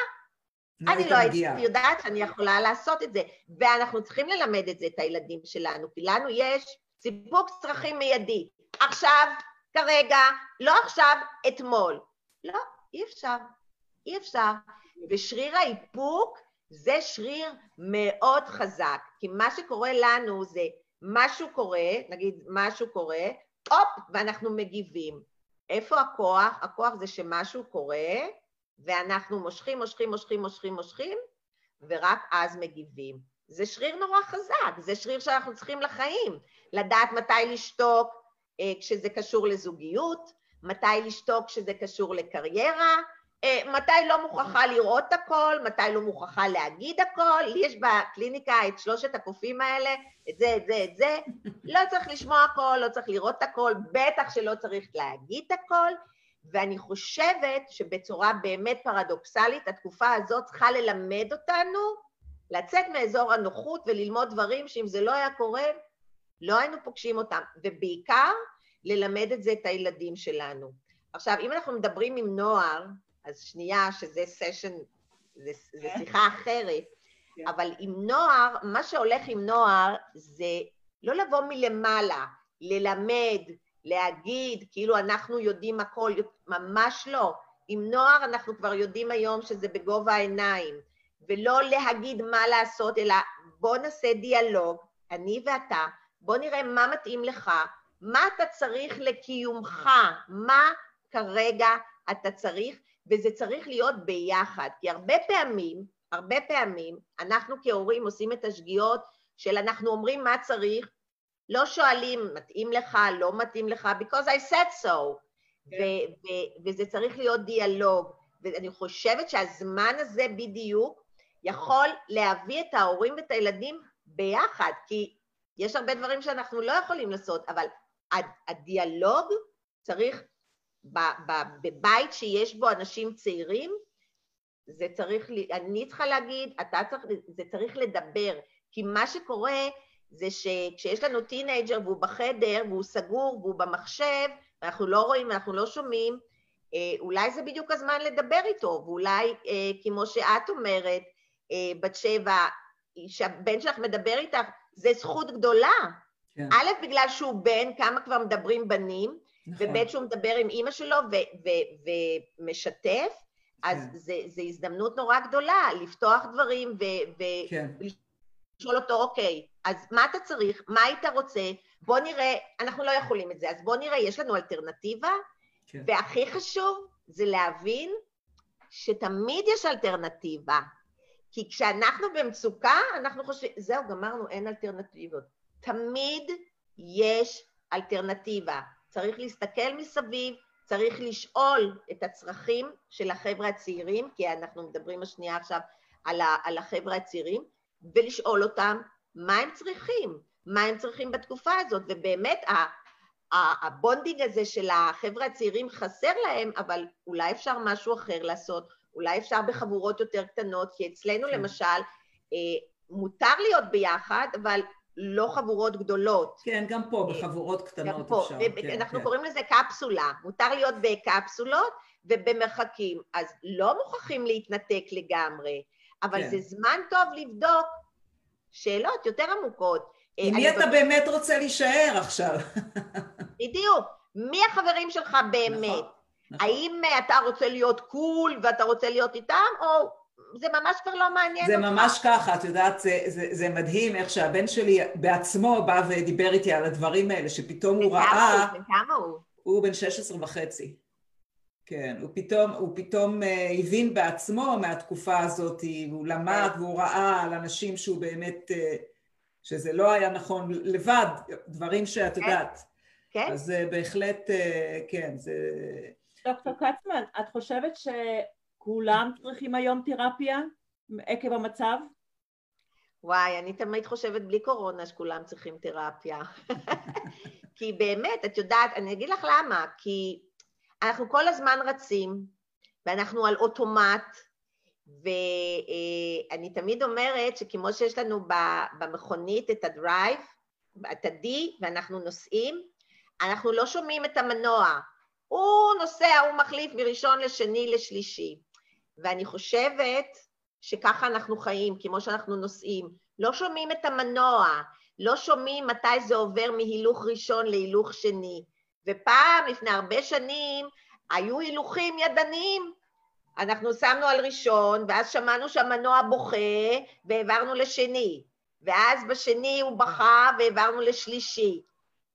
Speaker 3: לא אני לא הייתי יודעת שאני יכולה לעשות את זה. ואנחנו צריכים ללמד את זה, את הילדים שלנו, כי לנו יש סיפוק צרכים מיידי. עכשיו, כרגע, לא עכשיו, אתמול. לא, אי אפשר. אי אפשר. ושריר האיפוק זה שריר מאוד חזק, כי מה שקורה לנו זה משהו קורה, נגיד משהו קורה, הופ, ואנחנו מגיבים. איפה הכוח? הכוח זה שמשהו קורה, ואנחנו מושכים, מושכים, מושכים, מושכים, מושכים, ורק אז מגיבים. זה שריר נורא חזק, זה שריר שאנחנו צריכים לחיים. לדעת מתי לשתוק אה, כשזה קשור לזוגיות, מתי לשתוק כשזה קשור לקריירה, אה, מתי לא מוכרחה לראות הכל, מתי לא מוכרחה להגיד הכל, לי יש בקליניקה את שלושת הקופים האלה, את זה, את זה, את זה, לא צריך לשמוע הכל, לא צריך לראות הכל, בטח שלא צריך להגיד הכל, ואני חושבת שבצורה באמת פרדוקסלית, התקופה הזאת צריכה ללמד אותנו לצאת מאזור הנוחות וללמוד דברים שאם זה לא היה קורה, לא היינו פוגשים אותם, ובעיקר ללמד את זה את הילדים שלנו. עכשיו, אם אנחנו מדברים עם נוער, אז שנייה, שזה סשן, זה, זה כן. שיחה אחרת, כן. אבל עם נוער, מה שהולך עם נוער זה לא לבוא מלמעלה, ללמד, להגיד, כאילו אנחנו יודעים הכל, ממש לא. עם נוער אנחנו כבר יודעים היום שזה בגובה העיניים, ולא להגיד מה לעשות, אלא בוא נעשה דיאלוג, אני ואתה, בוא נראה מה מתאים לך, מה אתה צריך לקיומך, מה כרגע אתה צריך, וזה צריך להיות ביחד, כי הרבה פעמים, הרבה פעמים, אנחנו כהורים עושים את השגיאות של אנחנו אומרים מה צריך, לא שואלים, מתאים לך, לא מתאים לך, because I said so, כן. וזה צריך להיות דיאלוג, ואני חושבת שהזמן הזה בדיוק יכול להביא את ההורים ואת הילדים ביחד, כי יש הרבה דברים שאנחנו לא יכולים לעשות, אבל הדיאלוג צריך בבית שיש בו אנשים צעירים, זה צריך, אני צריכה להגיד, אתה צריך, זה צריך לדבר, כי מה שקורה זה שכשיש לנו teenager והוא בחדר והוא סגור והוא במחשב, אנחנו לא רואים, אנחנו לא שומעים, אה, אולי זה בדיוק הזמן לדבר איתו, ואולי, אה, כמו שאת אומרת, אה, בת שבע, שהבן שלך מדבר איתך, זה זכות גדולה. כן. א', בגלל שהוא בן, כמה כבר מדברים בנים, נכון. וב' שהוא מדבר עם אימא שלו ומשתף, אז כן. זו הזדמנות נורא גדולה לפתוח דברים ולשאול כן. אותו, אוקיי, אז מה אתה צריך? מה היית רוצה? בוא נראה, אנחנו לא יכולים את זה, אז בוא נראה, יש לנו אלטרנטיבה? כן. והכי חשוב זה להבין שתמיד יש אלטרנטיבה. כי כשאנחנו במצוקה, אנחנו חושבים, זהו, גמרנו, אין אלטרנטיבות. תמיד יש אלטרנטיבה. צריך להסתכל מסביב, צריך לשאול את הצרכים של החבר'ה הצעירים, כי אנחנו מדברים השנייה עכשיו על, ה, על החבר'ה הצעירים, ולשאול אותם מה הם צריכים, מה הם צריכים בתקופה הזאת, ובאמת ה bonding הזה של החבר'ה הצעירים חסר להם, אבל אולי אפשר משהו אחר לעשות, אולי אפשר בחבורות יותר קטנות, כי אצלנו כן. למשל אה, מותר להיות ביחד, אבל לא חבורות גדולות.
Speaker 1: כן, גם פה אה, בחבורות קטנות גם פה. אפשר.
Speaker 3: כן, אנחנו כן. קוראים לזה קפסולה, מותר להיות בקפסולות ובמרחקים, אז לא מוכרחים להתנתק לגמרי, אבל כן. זה זמן טוב לבדוק שאלות יותר עמוקות.
Speaker 1: אה, עם מי אתה באמת רוצה להישאר עכשיו?
Speaker 3: בדיוק. מי החברים שלך באמת? נכון, נכון. האם אתה רוצה להיות קול ואתה רוצה להיות איתם, או זה ממש כבר לא מעניין
Speaker 1: זה אותך. זה ממש ככה, את יודעת, זה, זה, זה מדהים איך שהבן שלי בעצמו בא ודיבר איתי על הדברים האלה, שפתאום הוא ראה...
Speaker 3: בן כמה הוא?
Speaker 1: הוא בן 16 וחצי. כן, הוא פתאום, הוא פתאום uh, הבין בעצמו מהתקופה הזאת, הוא למד כן. והוא ראה על אנשים שהוא באמת, uh, שזה לא היה נכון לבד, דברים שאת כן. יודעת. כן. אז uh, בהחלט, uh, כן, זה...
Speaker 2: דוקטור קצמן, את חושבת שכולם צריכים היום תרפיה עקב המצב?
Speaker 3: וואי, אני תמיד חושבת בלי קורונה שכולם צריכים תרפיה. כי באמת, את יודעת, אני אגיד לך למה, כי אנחנו כל הזמן רצים, ואנחנו על אוטומט, ואני תמיד אומרת שכמו שיש לנו במכונית את הדרייב, את ה-D, ואנחנו נוסעים, אנחנו לא שומעים את המנוע. הוא נוסע, הוא מחליף מראשון לשני לשלישי. ואני חושבת שככה אנחנו חיים, כמו שאנחנו נוסעים. לא שומעים את המנוע, לא שומעים מתי זה עובר מהילוך ראשון להילוך שני. ופעם, לפני הרבה שנים, היו הילוכים ידניים. אנחנו שמנו על ראשון, ואז שמענו שהמנוע בוכה, והעברנו לשני. ואז בשני הוא בכה, והעברנו לשלישי.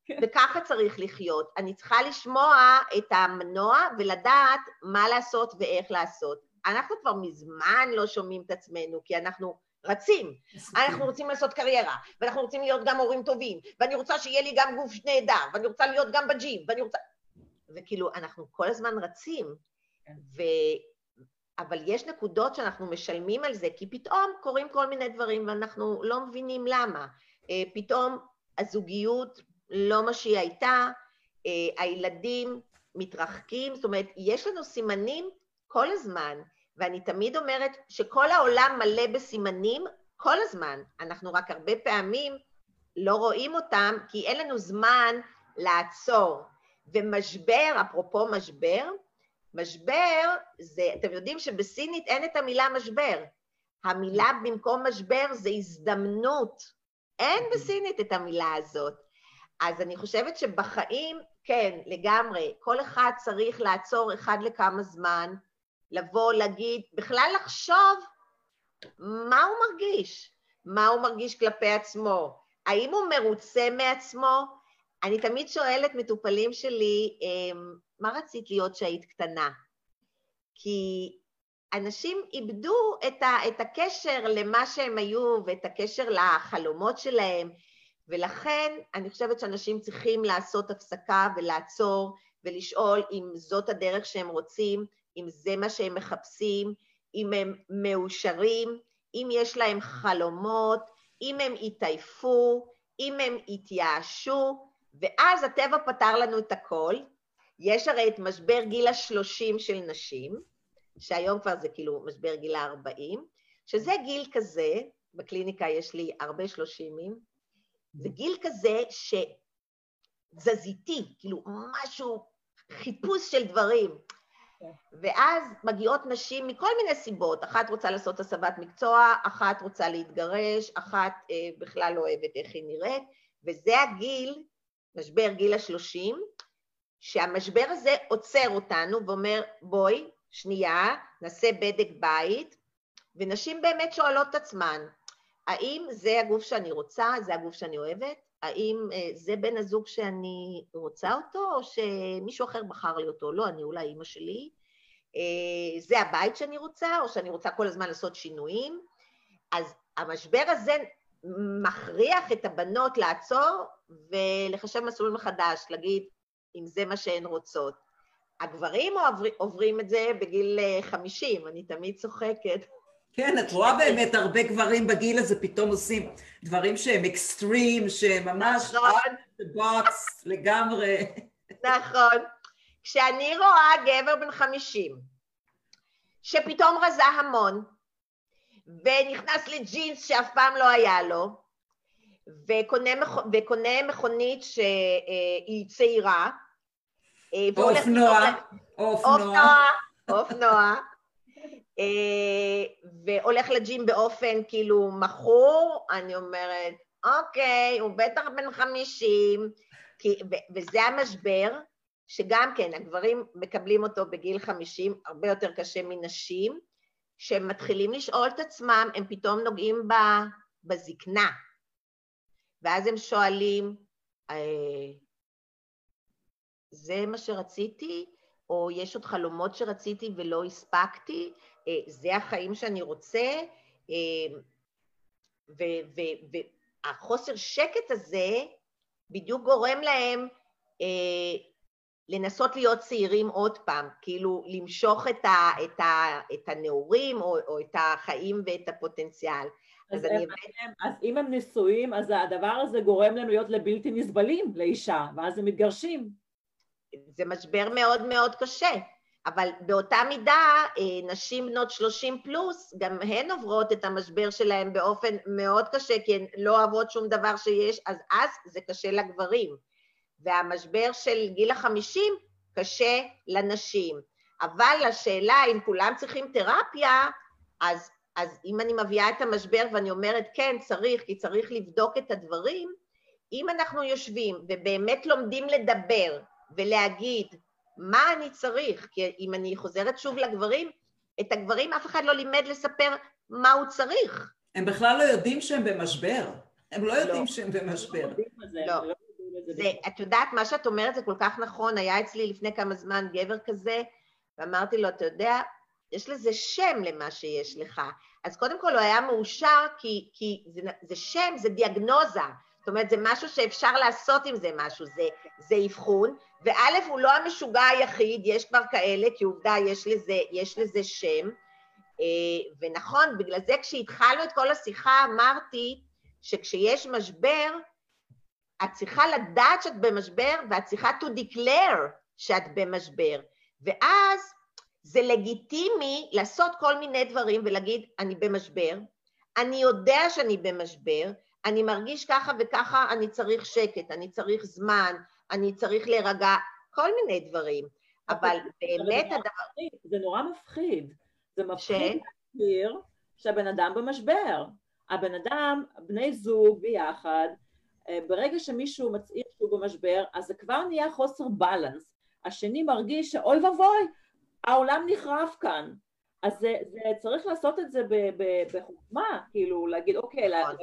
Speaker 3: כן. וככה צריך לחיות. אני צריכה לשמוע את המנוע ולדעת מה לעשות ואיך לעשות. אנחנו כבר מזמן לא שומעים את עצמנו, כי אנחנו רצים. אנחנו רוצים לעשות קריירה, ואנחנו רוצים להיות גם הורים טובים, ואני רוצה שיהיה לי גם גוף נהדר, ואני רוצה להיות גם בג'ים, ואני רוצה... וכאילו, אנחנו כל הזמן רצים, כן. ו... אבל יש נקודות שאנחנו משלמים על זה, כי פתאום קורים כל מיני דברים ואנחנו לא מבינים למה. אה, פתאום הזוגיות לא מה שהיא הייתה, אה, הילדים מתרחקים, זאת אומרת, יש לנו סימנים כל הזמן, ואני תמיד אומרת שכל העולם מלא בסימנים כל הזמן, אנחנו רק הרבה פעמים לא רואים אותם כי אין לנו זמן לעצור. ומשבר, אפרופו משבר, משבר זה, אתם יודעים שבסינית אין את המילה משבר. המילה במקום משבר זה הזדמנות. אין בסינית את המילה הזאת. אז אני חושבת שבחיים, כן, לגמרי, כל אחד צריך לעצור אחד לכמה זמן, לבוא, להגיד, בכלל לחשוב מה הוא מרגיש, מה הוא מרגיש כלפי עצמו, האם הוא מרוצה מעצמו? אני תמיד שואלת מטופלים שלי, אמ, מה רצית להיות כשהיית קטנה? כי אנשים איבדו את, ה, את הקשר למה שהם היו ואת הקשר לחלומות שלהם, ולכן אני חושבת שאנשים צריכים לעשות הפסקה ולעצור ולשאול אם זאת הדרך שהם רוצים, אם זה מה שהם מחפשים, אם הם מאושרים, אם יש להם חלומות, אם הם התעייפו, אם הם התייאשו, ואז הטבע פתר לנו את הכל. יש הרי את משבר גיל השלושים של נשים, שהיום כבר זה כאילו משבר גיל הארבעים, שזה גיל כזה, בקליניקה יש לי הרבה שלושימים, זה גיל כזה שזזיתי, כאילו משהו, חיפוש של דברים. ואז מגיעות נשים מכל מיני סיבות, אחת רוצה לעשות הסבת מקצוע, אחת רוצה להתגרש, אחת אה, בכלל לא אוהבת איך היא נראית, וזה הגיל, משבר גיל השלושים, שהמשבר הזה עוצר אותנו ואומר, בואי, שנייה, נעשה בדק בית, ונשים באמת שואלות את עצמן, האם זה הגוף שאני רוצה, זה הגוף שאני אוהבת? האם אה, זה בן הזוג שאני רוצה אותו, או שמישהו אחר בחר לי אותו? לא, אני אולי אימא שלי. אה, זה הבית שאני רוצה, או שאני רוצה כל הזמן לעשות שינויים? אז המשבר הזה מכריח את הבנות לעצור ולחשב מסלול מחדש, להגיד אם זה מה שהן רוצות. הגברים עוברים את זה בגיל 50, אה, אני תמיד צוחקת.
Speaker 1: כן, את רואה באמת הרבה גברים בגיל הזה פתאום עושים דברים שהם אקסטרים, שהם ממש נכון. box לגמרי.
Speaker 3: נכון. כשאני רואה גבר בן 50, שפתאום רזה המון, ונכנס לג'ינס שאף פעם לא היה לו, וקונה, וקונה מכונית שהיא צעירה,
Speaker 1: אה, אופנוע,
Speaker 3: אופנוע, אופנוע, אה, והולך לג'ים באופן כאילו מכור, אני אומרת, אוקיי, הוא בטח בן חמישים, וזה המשבר, שגם כן, הגברים מקבלים אותו בגיל חמישים, הרבה יותר קשה מנשים, שהם מתחילים לשאול את עצמם, הם פתאום נוגעים בזקנה. ואז הם שואלים, אה, זה מה שרציתי? או יש עוד חלומות שרציתי ולא הספקתי? אה, זה החיים שאני רוצה? אה, והחוסר שקט הזה בדיוק גורם להם לנסות להיות צעירים עוד פעם, כאילו למשוך את, ה, את, ה, את הנעורים או, או את החיים ואת הפוטנציאל.
Speaker 2: אז, אז, הם, הם, אז אם הם נשואים, אז הדבר הזה גורם להם להיות לבלתי נסבלים לאישה, ואז הם מתגרשים.
Speaker 3: זה משבר מאוד מאוד קשה, אבל באותה מידה אה, נשים בנות 30 פלוס, גם הן עוברות את המשבר שלהן באופן מאוד קשה, כי הן לא אוהבות שום דבר שיש, אז אז זה קשה לגברים. והמשבר של גיל החמישים קשה לנשים. אבל השאלה אם כולם צריכים תרפיה, אז, אז אם אני מביאה את המשבר ואני אומרת כן צריך, כי צריך לבדוק את הדברים, אם אנחנו יושבים ובאמת לומדים לדבר ולהגיד מה אני צריך, כי אם אני חוזרת שוב לגברים, את הגברים אף אחד לא לימד לספר מה הוא צריך.
Speaker 1: הם בכלל לא יודעים שהם במשבר. הם לא יודעים לא. שהם במשבר.
Speaker 3: לא. לא. זה, את יודעת, מה שאת אומרת זה כל כך נכון, היה אצלי לפני כמה זמן גבר כזה, ואמרתי לו, אתה יודע, יש לזה שם למה שיש לך. אז קודם כל הוא היה מאושר כי, כי זה, זה שם, זה דיאגנוזה. אומרת, זה משהו שאפשר לעשות עם זה משהו, זה, זה אבחון, וא', הוא לא המשוגע היחיד, יש כבר כאלה, כי עובדה, יש לזה, יש לזה שם. אה, ונכון, בגלל זה כשהתחלנו את כל השיחה אמרתי שכשיש משבר, את צריכה לדעת שאת במשבר ואת צריכה to declare שאת במשבר. ואז זה לגיטימי לעשות כל מיני דברים ולהגיד, אני במשבר, אני יודע שאני במשבר, אני מרגיש ככה וככה, אני צריך שקט, אני צריך זמן, אני צריך להירגע, כל מיני דברים. אבל באמת הדבר...
Speaker 2: זה נורא מפחיד. זה מפחיד להכיר שהבן אדם במשבר. הבן אדם, בני זוג ביחד, אה, ברגע שמישהו מצהיר שהוא במשבר, אז זה כבר נהיה חוסר בלנס. השני מרגיש שאוי ואבוי, העולם נחרב כאן. אז זה, זה צריך לעשות את זה בחוכמה, כאילו להגיד אוקיי, נכון.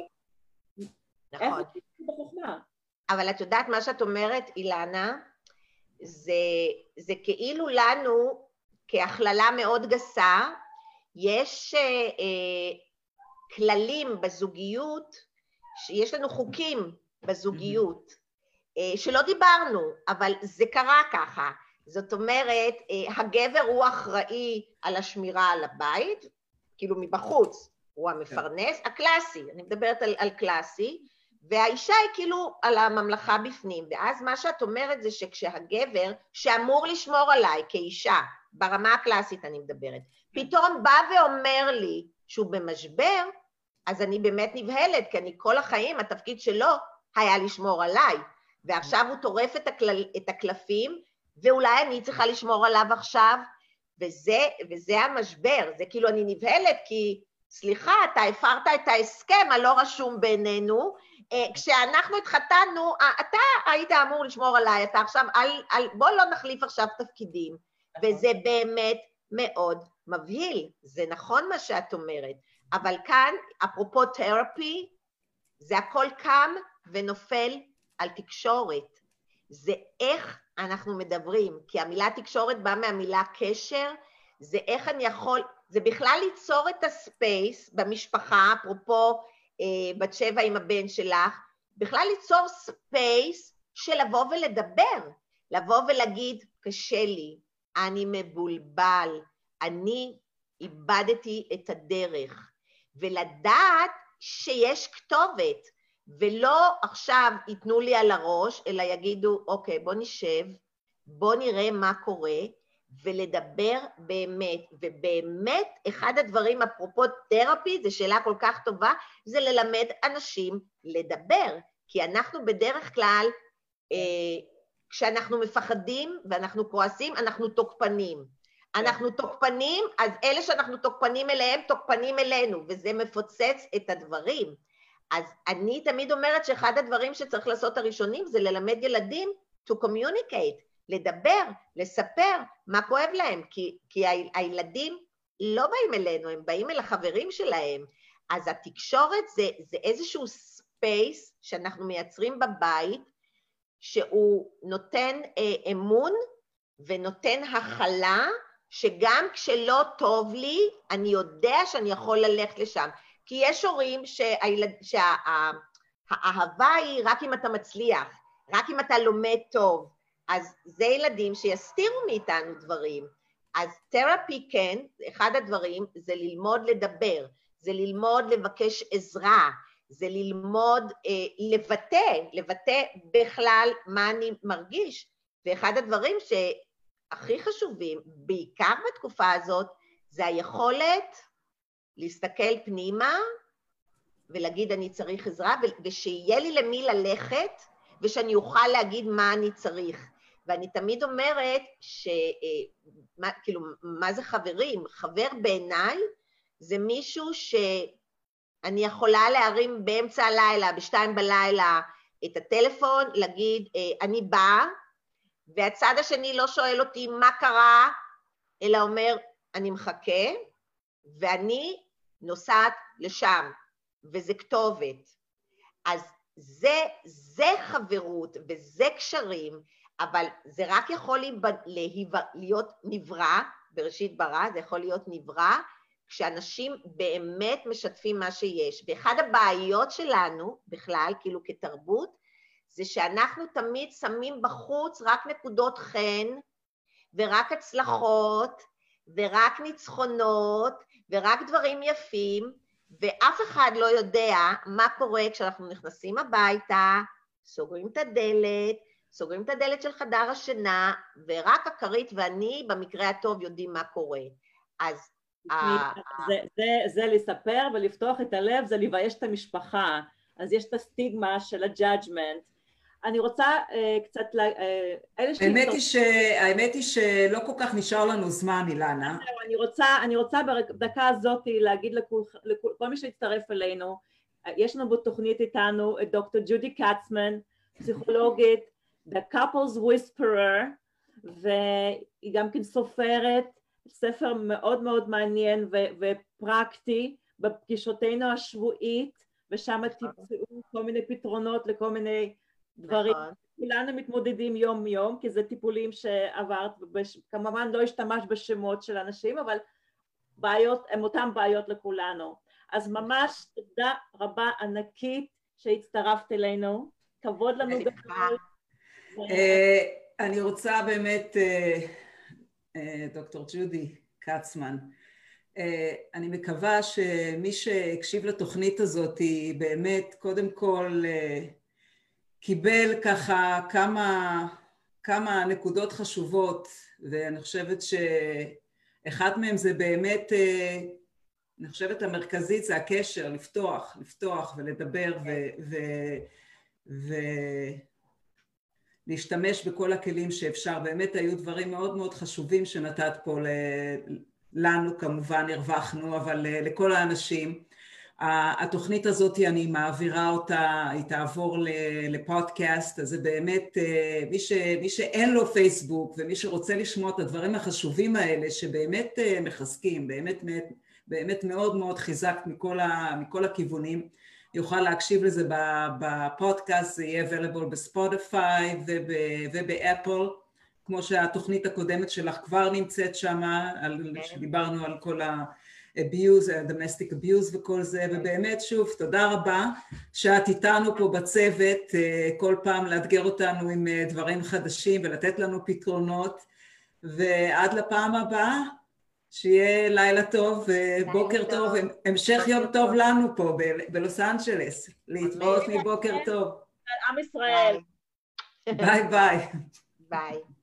Speaker 3: נכון. בחוכמה. אבל את יודעת מה שאת אומרת, אילנה, זה, זה כאילו לנו, כהכללה מאוד גסה, יש אה, אה, כללים בזוגיות, יש לנו חוקים בזוגיות, אה, שלא דיברנו, אבל זה קרה ככה. זאת אומרת, אה, הגבר הוא אחראי על השמירה על הבית, כאילו מבחוץ, הוא המפרנס, הקלאסי, אני מדברת על, על קלאסי, והאישה היא כאילו על הממלכה בפנים, ואז מה שאת אומרת זה שכשהגבר, שאמור לשמור עליי כאישה, ברמה הקלאסית אני מדברת, פתאום בא ואומר לי שהוא במשבר, אז אני באמת נבהלת, כי אני כל החיים, התפקיד שלו היה לשמור עליי, ועכשיו הוא טורף את, הקל... את הקלפים, ואולי אני צריכה לשמור עליו עכשיו, וזה, וזה המשבר, זה כאילו אני נבהלת כי סליחה, אתה הפרת את ההסכם הלא רשום בינינו, כשאנחנו התחתנו, אה, אתה היית אמור לשמור עליי, אתה עכשיו, אל, אל, בוא לא נחליף עכשיו תפקידים, נכון. וזה באמת מאוד מבהיל, זה נכון מה שאת אומרת, אבל כאן, אפרופו therapy, זה הכל קם ונופל על תקשורת. זה איך אנחנו מדברים, כי המילה תקשורת באה מהמילה קשר, זה איך אני יכול, זה בכלל ליצור את ה space במשפחה, אפרופו אה, בת שבע עם הבן שלך, בכלל ליצור space של לבוא ולדבר, לבוא ולהגיד, קשה לי, אני מבולבל, אני איבדתי את הדרך, ולדעת שיש כתובת, ולא עכשיו ייתנו לי על הראש, אלא יגידו, אוקיי, בוא נשב, בוא נראה מה קורה, ולדבר באמת. ובאמת, אחד הדברים, אפרופו תרפי, זו שאלה כל כך טובה, זה ללמד אנשים לדבר. כי אנחנו בדרך כלל, אה, כשאנחנו מפחדים ואנחנו כועסים, אנחנו תוקפנים. אנחנו תוקפנים, אז אלה שאנחנו תוקפנים אליהם, תוקפנים אלינו, וזה מפוצץ את הדברים. אז אני תמיד אומרת שאחד הדברים שצריך לעשות הראשונים זה ללמד ילדים to communicate, לדבר, לספר מה כואב להם, כי, כי הילדים לא באים אלינו, הם באים אל החברים שלהם. אז התקשורת זה, זה איזשהו space שאנחנו מייצרים בבית, שהוא נותן אה, אמון ונותן הכלה, שגם כשלא טוב לי, אני יודע שאני יכול ללכת לשם. כי יש הורים שהילד, שהאהבה היא רק אם אתה מצליח, רק אם אתה לומד טוב, אז זה ילדים שיסתירו מאיתנו דברים. אז תרפי כן, אחד הדברים זה ללמוד לדבר, זה ללמוד לבקש עזרה, זה ללמוד אה, לבטא, לבטא בכלל מה אני מרגיש. ואחד הדברים שהכי חשובים, בעיקר בתקופה הזאת, זה היכולת להסתכל פנימה ולהגיד אני צריך עזרה, ושיהיה לי למי ללכת ושאני אוכל להגיד מה אני צריך. ואני תמיד אומרת ש... אה, מה, כאילו, מה זה חברים? חבר בעיניי זה מישהו שאני יכולה להרים באמצע הלילה, בשתיים בלילה, את הטלפון, להגיד, אה, אני באה, והצד השני לא שואל אותי מה קרה, אלא אומר, אני מחכה, ואני נוסעת לשם, וזה כתובת. אז זה, זה חברות וזה קשרים, אבל זה רק יכול להיות נברא, בראשית ברא, זה יכול להיות נברא, כשאנשים באמת משתפים מה שיש. ואחד הבעיות שלנו בכלל, כאילו כתרבות, זה שאנחנו תמיד שמים בחוץ רק נקודות חן, ורק הצלחות, ורק ניצחונות, ורק דברים יפים, ואף אחד לא יודע מה קורה כשאנחנו נכנסים הביתה, סוגרים את הדלת, סוגרים את הדלת של חדר השינה, ורק הכרית ואני, במקרה הטוב, יודעים מה קורה. אז...
Speaker 2: זה, זה, זה לספר ולפתוח את הלב, זה לבייש את המשפחה. אז יש את הסטיגמה של ה judgment. אני רוצה אה, קצת, אה,
Speaker 1: האמת, היא ש... האמת היא שלא כל כך נשאר לנו זמן, אילנה.
Speaker 2: אני רוצה, אני רוצה בדקה הזאת להגיד לכל, לכל מי שהצטרף אלינו, יש לנו בתוכנית איתנו את דוקטור ג'ודי קצמן, פסיכולוגית, The Couples Whisperer, והיא גם כן סופרת, ספר מאוד מאוד מעניין ו- ופרקטי בפגישותינו השבועית, ושם נכון. תמצאו כל מיני פתרונות לכל מיני דברים. נכון. כולנו מתמודדים יום יום, כי זה טיפולים שעברת, כמובן לא השתמשת בשמות של אנשים, אבל בעיות, הן אותן בעיות לכולנו. אז ממש תודה רבה ענקית שהצטרפת אלינו, כבוד לנו גדול.
Speaker 1: אה, אני רוצה באמת, אה, אה, דוקטור ג'ודי קצמן, אני מקווה שמי שהקשיב לתוכנית הזאת היא באמת קודם כל קיבל ככה כמה, כמה נקודות חשובות ואני חושבת שאחד מהם זה באמת, אני חושבת המרכזית זה הקשר, לפתוח, לפתוח ולדבר ו... ו, ו להשתמש בכל הכלים שאפשר. באמת היו דברים מאוד מאוד חשובים שנתת פה לנו כמובן, הרווחנו, אבל לכל האנשים. התוכנית הזאת אני מעבירה אותה, היא תעבור לפודקאסט, אז זה באמת אה, מי, ש, מי שאין לו פייסבוק ומי שרוצה לשמוע את הדברים החשובים האלה שבאמת אה, מחזקים, באמת, באמת מאוד מאוד חיזק מכל, ה, מכל הכיוונים, יוכל להקשיב לזה בפודקאסט, זה יהיה available בספוטיפיי ובאפל, כמו שהתוכנית הקודמת שלך כבר נמצאת שם, כן. שדיברנו על כל ה... abuse, domestic abuse וכל זה, ובאמת שוב תודה רבה שאת איתנו פה בצוות, אה, כל פעם לאתגר אותנו עם אה, דברים חדשים ולתת לנו פתרונות, ועד לפעם הבאה, שיהיה לילה טוב ובוקר טוב, טוב, המשך יום טוב לנו פה בלוס אנג'לס, להתראות מבוקר טוב.
Speaker 2: עם ישראל.
Speaker 1: ביי ביי.
Speaker 3: ביי.